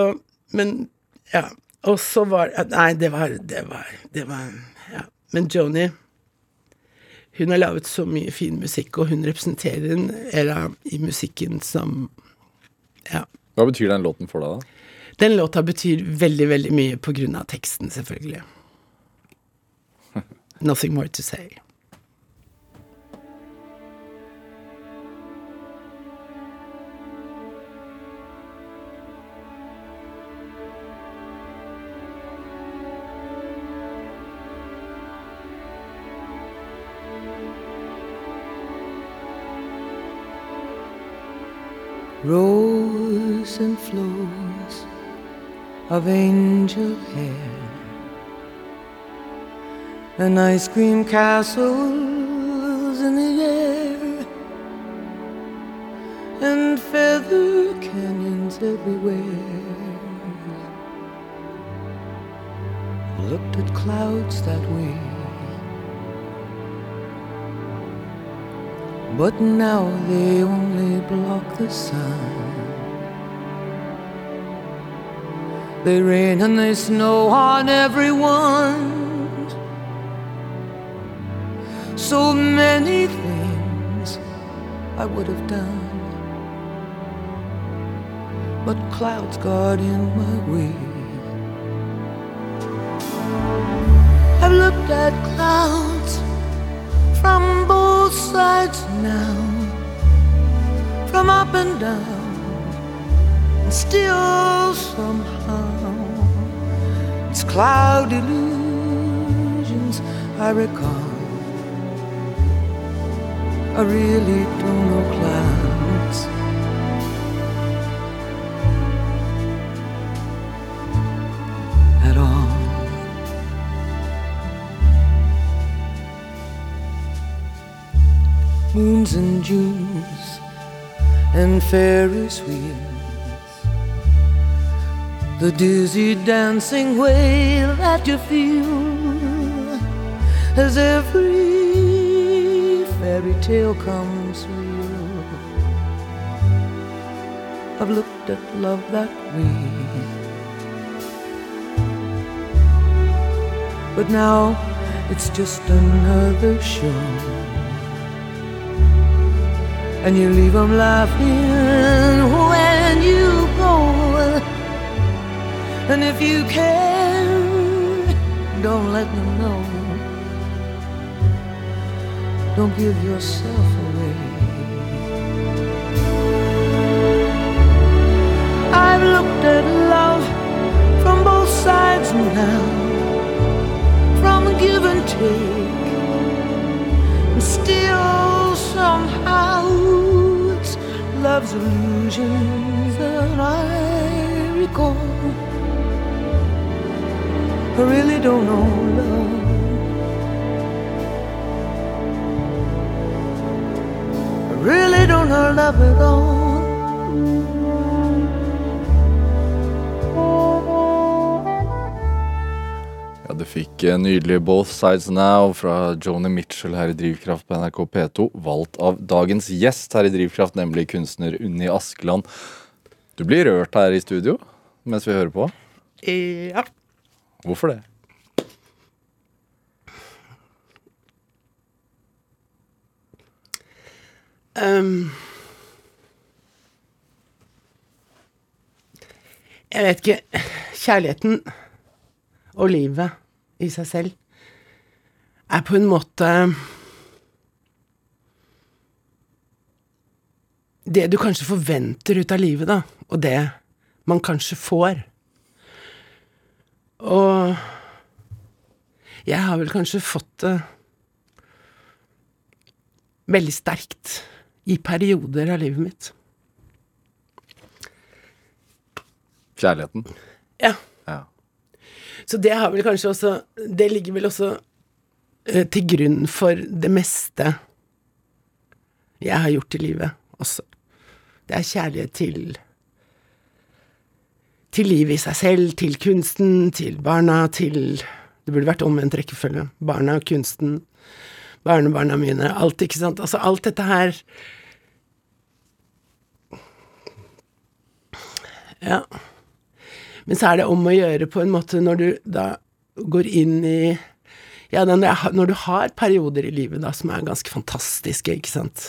Men ja. Og så var Nei, det var Det var, det var Ja. Men Joni hun har laget så mye fin musikk, og hun representerer en era i musikken som Ja. Hva betyr den låten for deg, da? Den låta betyr veldig, veldig mye på grunn av teksten, selvfølgelig. Nothing more to say. Rows and flows of angel hair, and ice cream castles in the air, and feather canyons everywhere. looked at clouds that way. But now they only block the sun. They rain and they snow on everyone. So many things I would have done. But clouds got in my way. I've looked at clouds from both sides now, from up and down, and still somehow it's cloud illusions I recall. I really don't know clouds. At all. moons and Junes and Ferris wheels. The dizzy dancing way that you feel as every fairy tale comes real. I've looked at love that way. But now it's just another show and you leave them laughing when you go. And if you can, don't let them know. Don't give yourself away. I've looked at love from both sides now, from give and take, and still somehow love's illusions that I recall. I really don't know love. I really don't know love at all. Fikk eh, nydelig Both Sides Now fra Joni Mitchell her i Drivkraft på NRK P2. Valgt av dagens gjest her i Drivkraft, nemlig kunstner Unni Askeland. Du blir rørt her i studio mens vi hører på. Ja. Hvorfor det? Um, jeg vet ikke Kjærligheten og livet i seg selv er på en måte Det du kanskje forventer ut av livet, da, og det man kanskje får. Og jeg har vel kanskje fått det veldig sterkt i perioder av livet mitt. Kjærligheten. Ja. Så det har vel kanskje også Det ligger vel også eh, til grunn for det meste jeg har gjort i livet også. Det er kjærlighet til til livet i seg selv, til kunsten, til barna, til Det burde vært omvendt rekkefølge. Barna, kunsten, barnebarna mine, alt, ikke sant. Altså alt dette her Ja. Men så er det om å gjøre på en måte når du da går inn i Ja, når, du har perioder i livet da som er ganske fantastiske, ikke sant.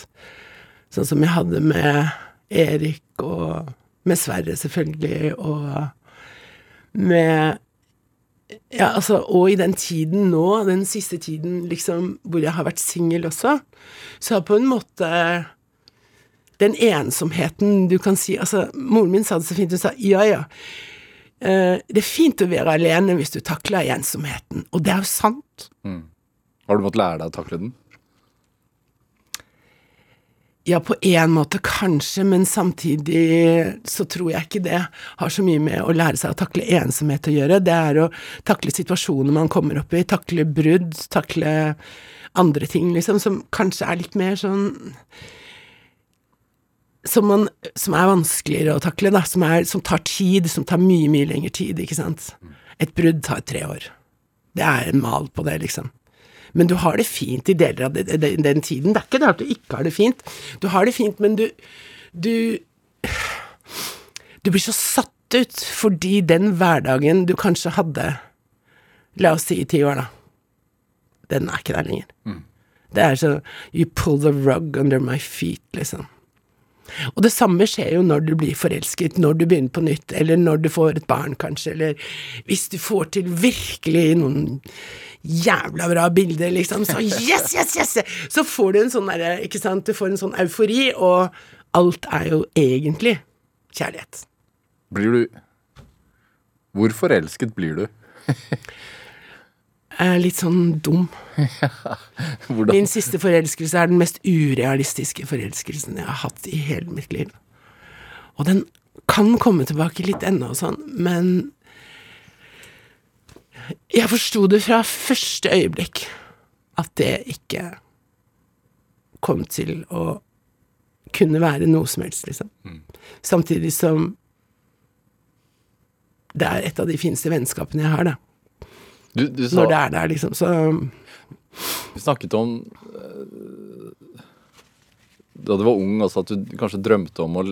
Sånn som jeg hadde med Erik, og med Sverre, selvfølgelig, og med Ja, altså, og i den tiden nå, den siste tiden liksom, hvor jeg har vært singel også, så har på en måte den ensomheten du kan si Altså, moren min sa det så fint, hun sa ja, ja. Eh, det er fint å være alene hvis du takler ensomheten. Og det er jo sant. Har du måttet lære deg å takle den? Ja, på en måte kanskje, men samtidig så tror jeg ikke det har så mye med å lære seg å takle ensomhet å gjøre. Det er å takle situasjoner man kommer opp i, takle brudd, takle andre ting, liksom, som kanskje er litt mer sånn som, man, som er vanskeligere å takle, da. Som, er, som tar tid, som tar mye, mye lengre tid, ikke sant. Et brudd tar tre år. Det er en mal på det, liksom. Men du har det fint i deler av det, den tiden. Det er ikke det at du ikke har det fint. Du har det fint, men du Du Du blir så satt ut fordi den hverdagen du kanskje hadde La oss si i ti år, da. Den er ikke der lenger. Det er så You pull the rug under my feet, liksom. Og det samme skjer jo når du blir forelsket, når du begynner på nytt, eller når du får et barn, kanskje, eller hvis du får til virkelig noen jævla bra bilder, liksom, så yes, yes, yes! Så får du en sånn derre, ikke sant, du får en sånn eufori, og alt er jo egentlig kjærlighet. Blir du Hvor forelsket blir du? Er litt sånn dum. Min siste forelskelse er den mest urealistiske forelskelsen jeg har hatt i hele mitt liv. Og den kan komme tilbake litt ennå og sånn, men jeg forsto det fra første øyeblikk at det ikke kom til å kunne være noe som helst, liksom. Samtidig som det er et av de fineste vennskapene jeg har, da. Du, du sa Når det er der, liksom. Så Vi snakket om eh, da du var ung, altså at du kanskje drømte om å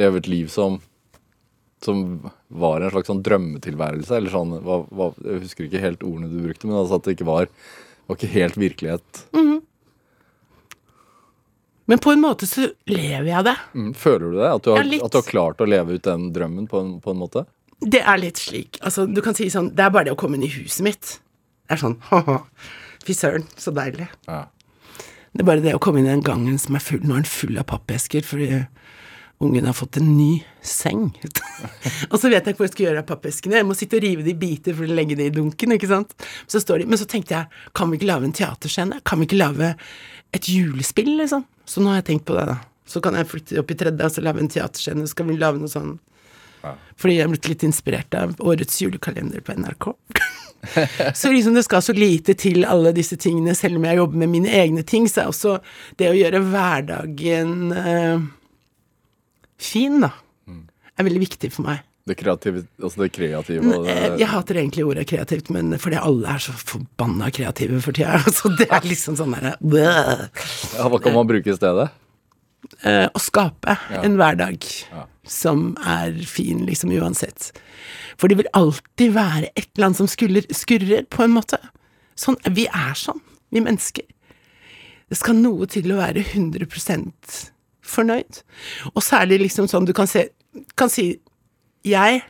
leve et liv som som var en slags sånn drømmetilværelse, eller sånn hva, hva, Jeg husker ikke helt ordene du brukte, men altså at det ikke var var ikke helt virkelighet. Men på en måte så lever jeg det. Mm, føler du det? At du, har, Ja, at du har klart å leve ut den drømmen på en, på en måte? Det er litt slik. Altså, du kan si sånn Det er bare det å komme inn i huset mitt. Det er sånn Fy søren, så deilig. Ja. Det er bare det å komme inn i den gangen som er full Nå er den full av pappesker, fordi ungen har fått en ny seng. og så vet jeg ikke hva jeg skal gjøre av pappeskene. Jeg må sitte og rive de i biter for å legge det i dunken, ikke sant. Så står de, Men så tenkte jeg, kan vi ikke lage en teaterscene? Kan vi ikke lage et julespill, liksom? Så nå har jeg tenkt på det, da. Så kan jeg flytte opp i tredje, og så lage en teaterscene. Så kan vi lage noe sånn Fordi jeg er blitt litt inspirert av årets julekalender på NRK. så liksom det skal så lite til alle disse tingene, selv om jeg jobber med mine egne ting, så er også det å gjøre hverdagen eh, fin, da, er veldig viktig for meg. Det kreative, altså det kreative og det, Eh, Jeg hater egentlig ordet kreativt, men fordi alle er så forbanna kreative for tida. Så det er liksom sånn derre ja, Hva kan man bruke i stedet? Eh, Å skape Ja. en hverdag Ja. Som er fin, liksom uansett. For det vil alltid være et eller annet som skurrer, skurrer på en måte. Sånn, vi er sånn, vi mennesker. Det skal noe til å være 100 fornøyd. Og særlig liksom sånn du kan, se, kan si Jeg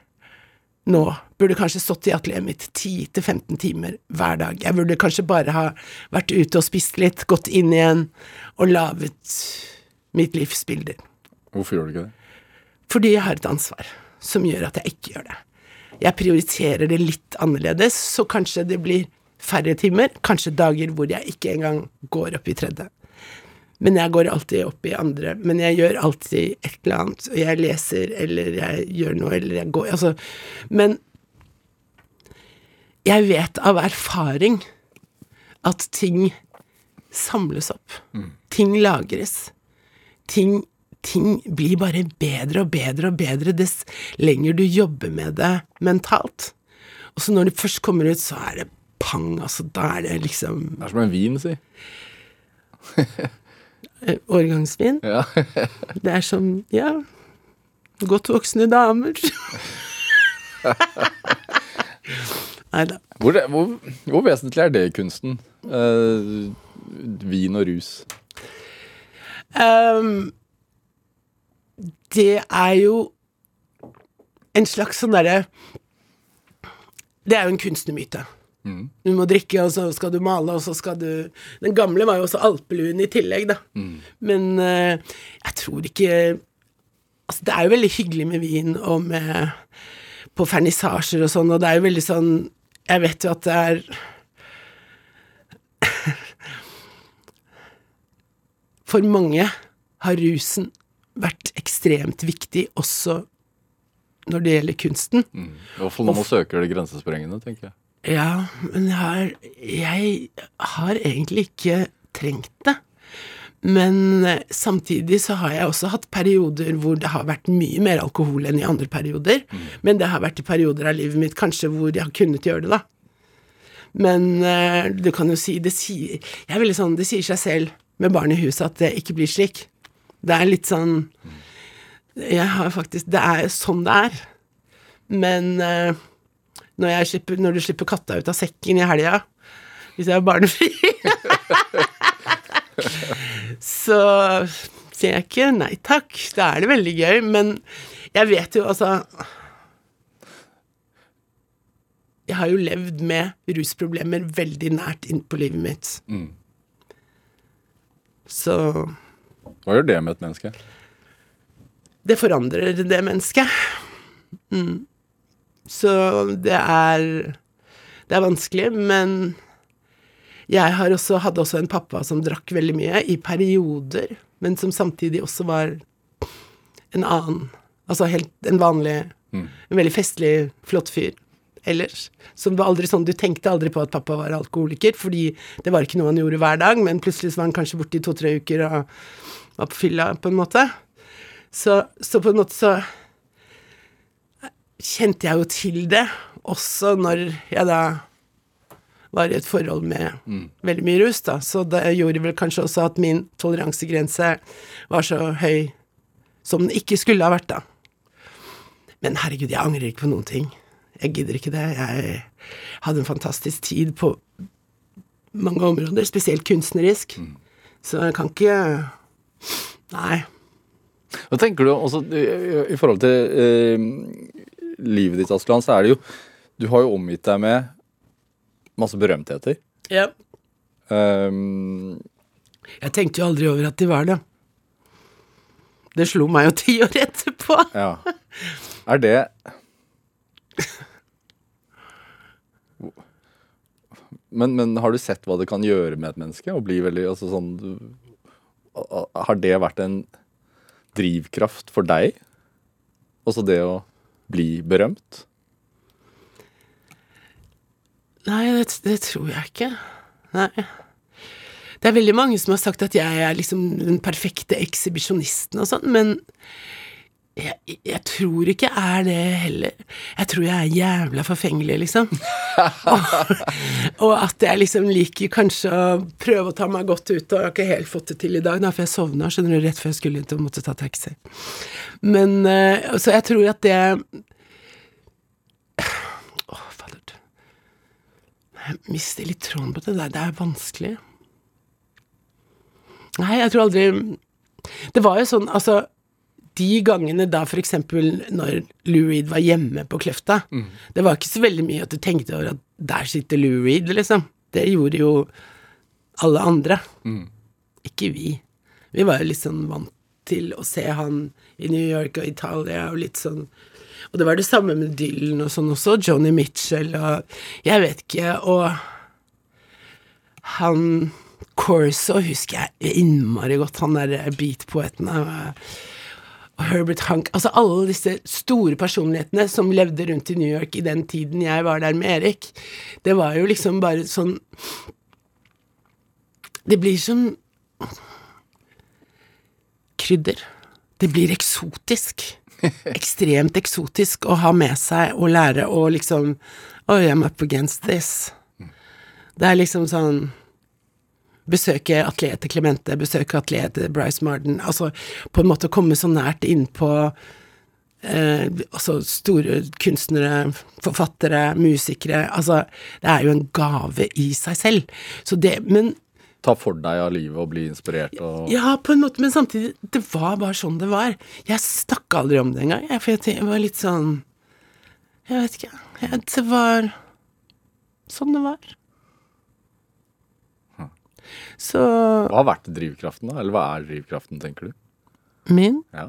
nå burde kanskje stått i atelieret mitt 10-15 timer hver dag. Jeg burde kanskje bare ha vært ute og spist litt, gått inn igjen og laget mitt livsbilder. Hvorfor gjør du ikke det? Fordi jeg har et ansvar som gjør at jeg ikke gjør det. Jeg prioriterer det litt annerledes, så kanskje det blir færre timer, kanskje dager hvor jeg ikke engang går opp i tredje. Men jeg går alltid opp i andre. Men jeg gjør alltid et eller annet. Og jeg leser, eller jeg gjør noe, eller jeg går Altså, men jeg vet av erfaring at ting samles opp. Ting lagres. Ting, ting blir bare bedre og bedre og bedre dess lenger du jobber med det mentalt. Og så når det først kommer ut, så er det pang, altså. Da er det liksom Det er som en vin, si. eh, årgangsvin. Ja. Det er som, ja Godt voksne damer. Nei da. Hvor, hvor, hvor vesentlig er det i kunsten? Uh, vin og rus. Ehm, det er jo en slags sånn derre Det er jo en kunstnermyte. Du må drikke, og så skal du male, og så skal du Den gamle var jo også alpeluen i tillegg, da. Men uh, jeg tror ikke Altså, det er jo veldig hyggelig med vin og med På vernissasjer og sånn, og det er jo veldig sånn Jeg vet jo at det er For mange har rusen vært ekstremt viktig, også når det gjelder kunsten. Mm. Iallfall fall når man søker det grensesprengende, tenker jeg. Ja, men jeg har, jeg har egentlig ikke trengt det. Men eh, samtidig så har jeg også hatt perioder hvor det har vært mye mer alkohol enn i andre perioder. Men det har vært i perioder av livet mitt kanskje hvor jeg har kunnet gjøre det, da. Men eh, du kan jo si Det sier Jeg er veldig sånn Det sier seg selv med barn i huset at det ikke blir slik. Det er litt sånn Jeg har faktisk Det er sånn det er. Men eh, når, slipper, når du slipper katta ut av sekken i helga, hvis jeg er barnefri Så sier jeg ikke nei takk. Da er det veldig gøy. Men jeg vet jo altså Jeg har jo levd med rusproblemer veldig nært inn på livet mitt. Så Hva gjør det med et menneske? det forandrer det mennesket. Mm. Så det er Det er vanskelig, men jeg har også, hadde også en pappa som drakk veldig mye, i perioder, men som samtidig også var en annen Altså helt en vanlig En veldig festlig, flott fyr ellers. Som var aldri sånn Du tenkte aldri på at pappa var alkoholiker, fordi det var ikke noe han gjorde hver dag, men plutselig så var han kanskje borte i to-tre uker og var på fylla, på en måte. Så, så på en måte så kjente jeg jo til det, også når jeg da var i et forhold med veldig mye rus, da. Så det gjorde vel kanskje også at min toleransegrense var så høy som den ikke skulle ha vært, da. Men herregud, jeg angrer ikke på noen ting. Jeg gidder ikke det. Jeg hadde en fantastisk tid på mange områder, spesielt kunstnerisk. Så jeg kan ikke Nei. Hva tenker du også i, i forhold til eh, livet ditt, Askeland, så er det jo Du har jo omgitt deg med masse berømtheter. Ja. Um, Jeg tenkte jo aldri over at de var det. Det slo meg jo ti år etterpå. ja. Er det men, men har du sett hva det kan gjøre med et menneske? Å bli veldig altså sånn Har det vært en drivkraft for deg? Også det å bli berømt? Nei, det, det tror jeg ikke. Nei. Det er veldig mange som har sagt at jeg er liksom den perfekte ekshibisjonisten og sånn, men jeg, jeg tror ikke jeg er det heller. Jeg tror jeg er jævla forfengelig, liksom. og, og at jeg liksom liker kanskje å prøve å ta meg godt ut, og jeg har ikke helt fått det til i dag, da, for jeg sovna, skjønner du, rett før jeg skulle ut og måtte ta taxi. Men uh, Så jeg tror at det Å, fader. Jeg mister litt tråden på det der. Det er vanskelig. Nei, jeg tror aldri Det var jo sånn, altså De gangene da eksempel når Lou Reed var hjemme på Kløfta, det var ikke så veldig mye at du tenkte over at der sitter Lou Reed, liksom. Det gjorde jo alle andre. Ikke vi. Vi var jo litt sånn vant til å se han i New York og Italia og litt sånn Og det var det samme med Dylan og sånn også. Johnny Mitchell og Jeg vet ikke. Og han Corso husker jeg innmari godt, han der beatpoeten. Herbert Hank Altså alle disse store personlighetene som levde rundt i New York i den tiden jeg var der med Erik. Det var jo liksom bare sånn Det blir som krydder. Det blir eksotisk. Ekstremt eksotisk å ha med seg og lære og liksom Oh, I'm up against this. Det er liksom sånn Besøke atlete Clemente, besøke atlete Bryce Marden Altså på en måte komme så nært innpå eh, altså store kunstnere, forfattere, musikere Altså, det er jo en gave i seg selv. Så det Men Ta for deg av livet og bli inspirert og ja, på en måte, men samtidig, det var bare sånn det var. Jeg snakka aldri om det engang, for jeg var litt sånn Jeg vet ikke. Det var sånn det var. Så Hva har vært drivkraften, da? Eller hva er drivkraften, tenker du? min, Ja.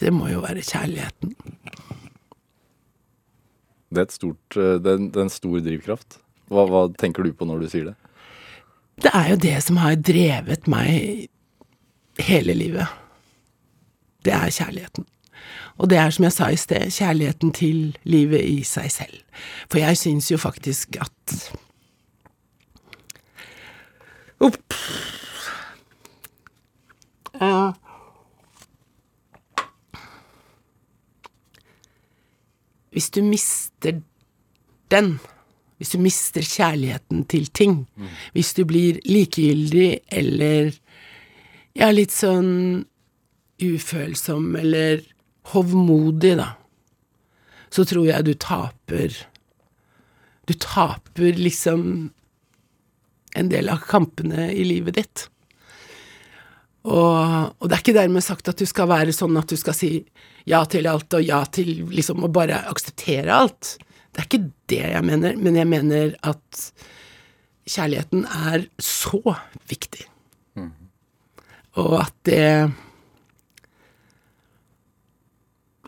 det må jo være kjærligheten. Det er, et stort, eh, det er en, det er en stor drivkraft. Hva, hva tenker du på når du sier det? Det er jo det som har drevet meg hele livet. Det er kjærligheten. Og det er som jeg sa i sted, kjærligheten til livet i seg selv. For jeg syns jo faktisk at Opp. Hvis du mister den, Hvis du mister kjærligheten til ting. Hvis du blir likegyldig eller ja, litt sånn ufølsom eller hovmodig, da, så tror jeg du taper Du taper liksom en del av kampene i livet ditt. Og, og det er ikke dermed sagt at du skal være sånn at du skal si ja til alt og ja til liksom å bare akseptere alt. Det er ikke det jeg mener, men jeg mener at kjærligheten er så viktig. Og at det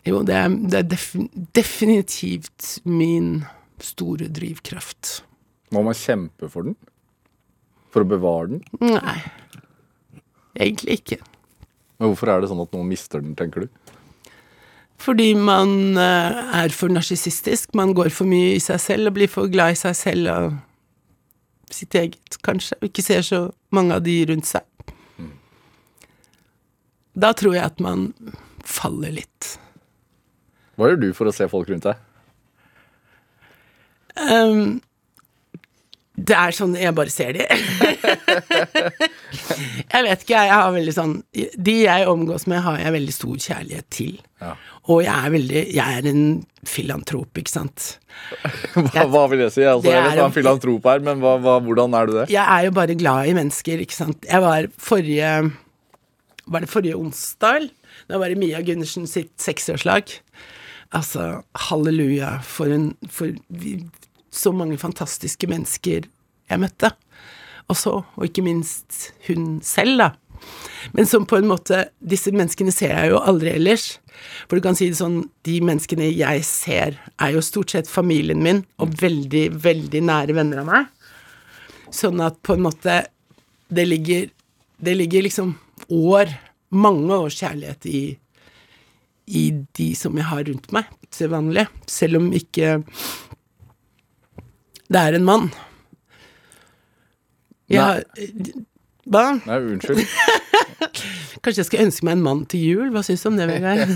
Jo, det er, det er defin, definitivt min store drivkraft. Må man kjempe for den? For å bevare den? Nei, egentlig ikke. Men hvorfor er det sånn at noen mister den, tenker du? Fordi man eh, er for narsissistisk. Man går for mye i seg selv og blir for glad i seg selv og sitt eget, kanskje. Og ikke ser så mange av de rundt seg. Da tror jeg at man faller litt. Hva gjør du for å se folk rundt deg? Ehm, det er sånn Jeg bare ser de. jeg vet ikke, jeg har veldig sånn De jeg omgås med, har jeg veldig stor kjærlighet til. Ja. Og jeg er veldig Jeg er en filantrop, ikke sant. Hva, hva vil jeg si? Altså, Det jeg vet hva en filantrop er, men hva, hva, hvordan er du det? Jeg er jo bare glad i mennesker, ikke sant. Jeg var forrige Var det forrige onsdag? Da var det Mia Gundersen sitt seksårslag. Altså, halleluja for en For så mange fantastiske mennesker jeg møtte. Og så, og ikke minst hun selv, da. Men som på en måte Disse menneskene ser jeg jo aldri ellers. For du kan si det sånn, de menneskene jeg ser, er jo stort sett familien min, og veldig, veldig nære venner av meg. Sånn at på en måte det ligger Det ligger liksom år, mange års kjærlighet i i de som jeg har rundt meg til vanlig, selv om ikke det er en mann. Jeg Nei. Hva? Nei, unnskyld. Kanskje jeg skal ønske meg en mann til jul? Hva syns du om det, Vegard?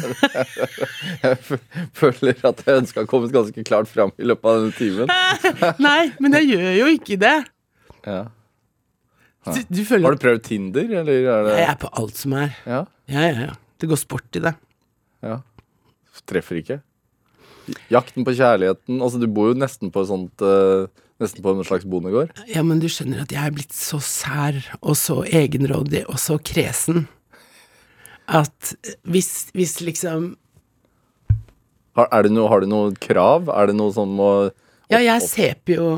Jeg føler at jeg ønska å komme ganske klart fram i løpet av denne timen. Nei, men jeg gjør jo ikke det. Ja. Du, du føler Har du prøvd Tinder, eller er det Jeg er på alt som er. Ja. Ja, ja, ja. Det går sport i det. ja. Treffer ikke. Jakten på kjærligheten Altså, du bor jo nesten på sånt uh, Nesten på en slags bondegård. Ja, men du skjønner at jeg er blitt så sær og så egenrådig og så kresen at hvis, hvis liksom Har, er det noe, har du noe krav? Er det noe som må Ja, jeg er sepio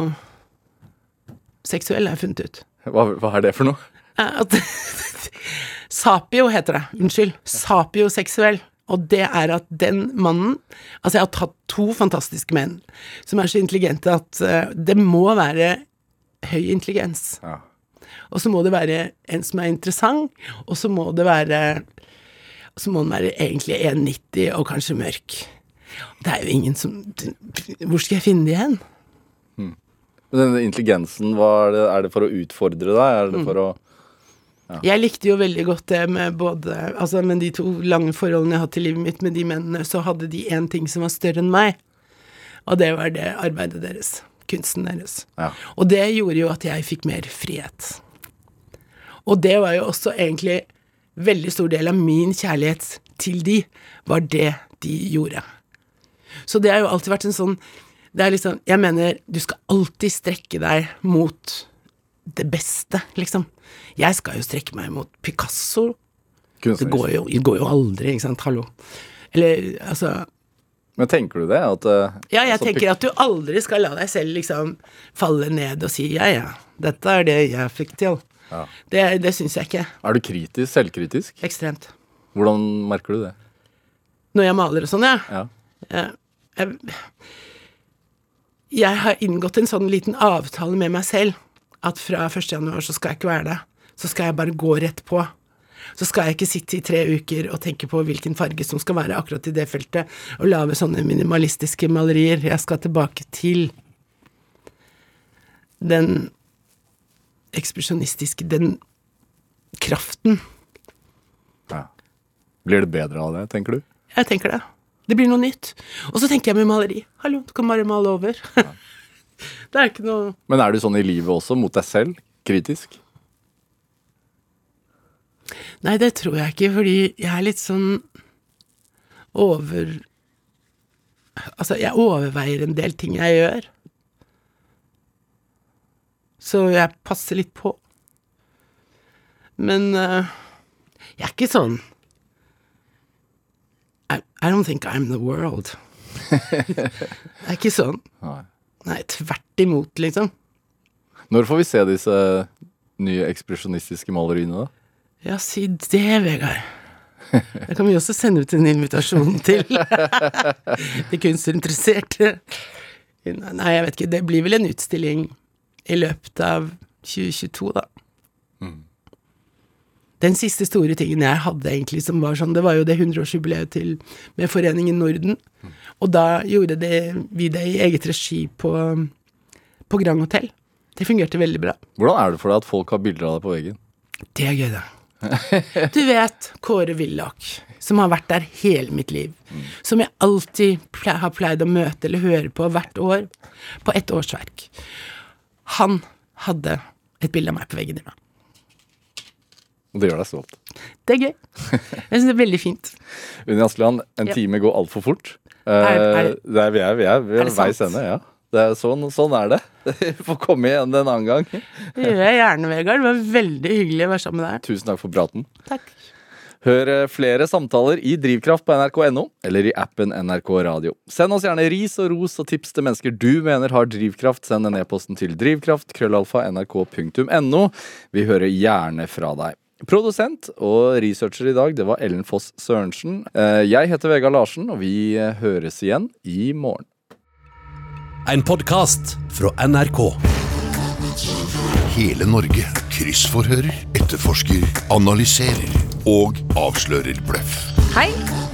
seksuell, har jeg funnet ut. hva, hva er det for noe? At Sapio heter det. Unnskyld. Sapioseksuell. Og det er at den mannen Altså, jeg har tatt to fantastiske menn som er så intelligente at uh, det må være høy intelligens. Ja. Og så må det være en som er interessant, og så må det være Så må den være egentlig 1,90 og kanskje mørk. Det er jo ingen som Hvor skal jeg finne de hen? Men denne intelligensen, hva er det, er det for å utfordre deg? Er det for å Jeg likte jo veldig godt det med både Altså med de to lange forholdene jeg har hatt i livet mitt med de mennene, så hadde de én ting som var større enn meg, og det var det arbeidet deres. Kunsten deres. Ja. Og det gjorde jo at jeg fikk mer frihet. Og det var jo også egentlig veldig stor del av min kjærlighet til de, var det de gjorde. Så det har jo alltid vært en sånn Det er liksom Jeg mener, du skal alltid strekke deg mot det beste, liksom. Jeg skal jo strekke meg mot Picasso. Det går jo, det går jo aldri, ikke sant. Hallo. Eller altså Men tenker du det? At, uh, Ja, jeg altså, tenker at du aldri skal la deg selv liksom falle ned og si ja, ja, dette er det jeg fikk til. Ja. Det, det syns jeg ikke. Er du kritisk? Selvkritisk? Ekstremt. Hvordan merker du det? Når jeg maler og sånn, ja. Ja. Jeg, jeg, jeg har inngått en sånn liten avtale med meg selv at fra 1. januar så skal jeg ikke være det. Så skal jeg bare gå rett på. Så skal jeg ikke sitte i tre uker og tenke på hvilken farge som skal være akkurat i det feltet, og lage sånne minimalistiske malerier. Jeg skal tilbake til den ekspresjonistiske Den kraften. ja. Blir det bedre av det, tenker du? Jeg tenker det. Det blir noe nytt. Og så tenker jeg med maleri. Hallo, du kan bare male over. Det er ikke noe Men er du sånn i livet også, mot deg selv? Kritisk? Nei, det tror jeg ikke, fordi jeg er litt sånn over Altså, jeg overveier en del ting jeg gjør. Så jeg passer litt på. Men uh, jeg er ikke sånn I, I don't think I'm the world. det er ikke sånn. Nei. Nei, tvert imot, liksom. Når får vi se disse nye ekspresjonistiske maleriene, da? Ja, si det, Vegard. Det kan vi også sende ut en invitasjon til. De kunstinteresserte. Nei, jeg vet ikke. Det blir vel en utstilling i løpet av 2022, da. Den siste store tingen jeg hadde, egentlig, som var sånn, det var jo det 100-årsjubileet til med Foreningen Norden. Og da gjorde det, vi det i eget regi på, på Grand Hotell. Det fungerte veldig bra. Hvordan er det for deg at folk har bilder av deg på veggen? Det er gøy, da. Du vet Kåre Willoch, som har vært der hele mitt liv. Som jeg alltid ple har pleid å møte eller høre på hvert år på ett årsverk. Han hadde et bilde av meg på veggen i dag. Og det gjør deg stolt. Det er gøy. Jeg syns det er veldig fint. Unni Askeland, en Ja. time går altfor fort. Er- er- Eh, det er, vi er, vi er ved Er veis ende, ja. Det er sånn, sånn er det. Vi får komme igjen en annen gang. Det gjør jeg gjerne, Vegard. Det var veldig hyggelig å være sammen med deg. Tusen takk for praten. Takk. Hør eh, flere samtaler i Drivkraft på nrk.no eller i appen NRK Radio. Send oss gjerne ris og ros og tips til mennesker du mener har drivkraft. Send en e-posten til drivkraft, krøllalfa, nrk.no. Vi hører gjerne fra deg. Produsent og researcher i dag, det var Ellen Foss Sørensen. Eh, Jeg heter Vegard Larsen, og vi eh, høres igjen i morgen. En podkast fra NRK. Hele Norge kryssforhører, etterforsker, analyserer og avslører bløff. Hei,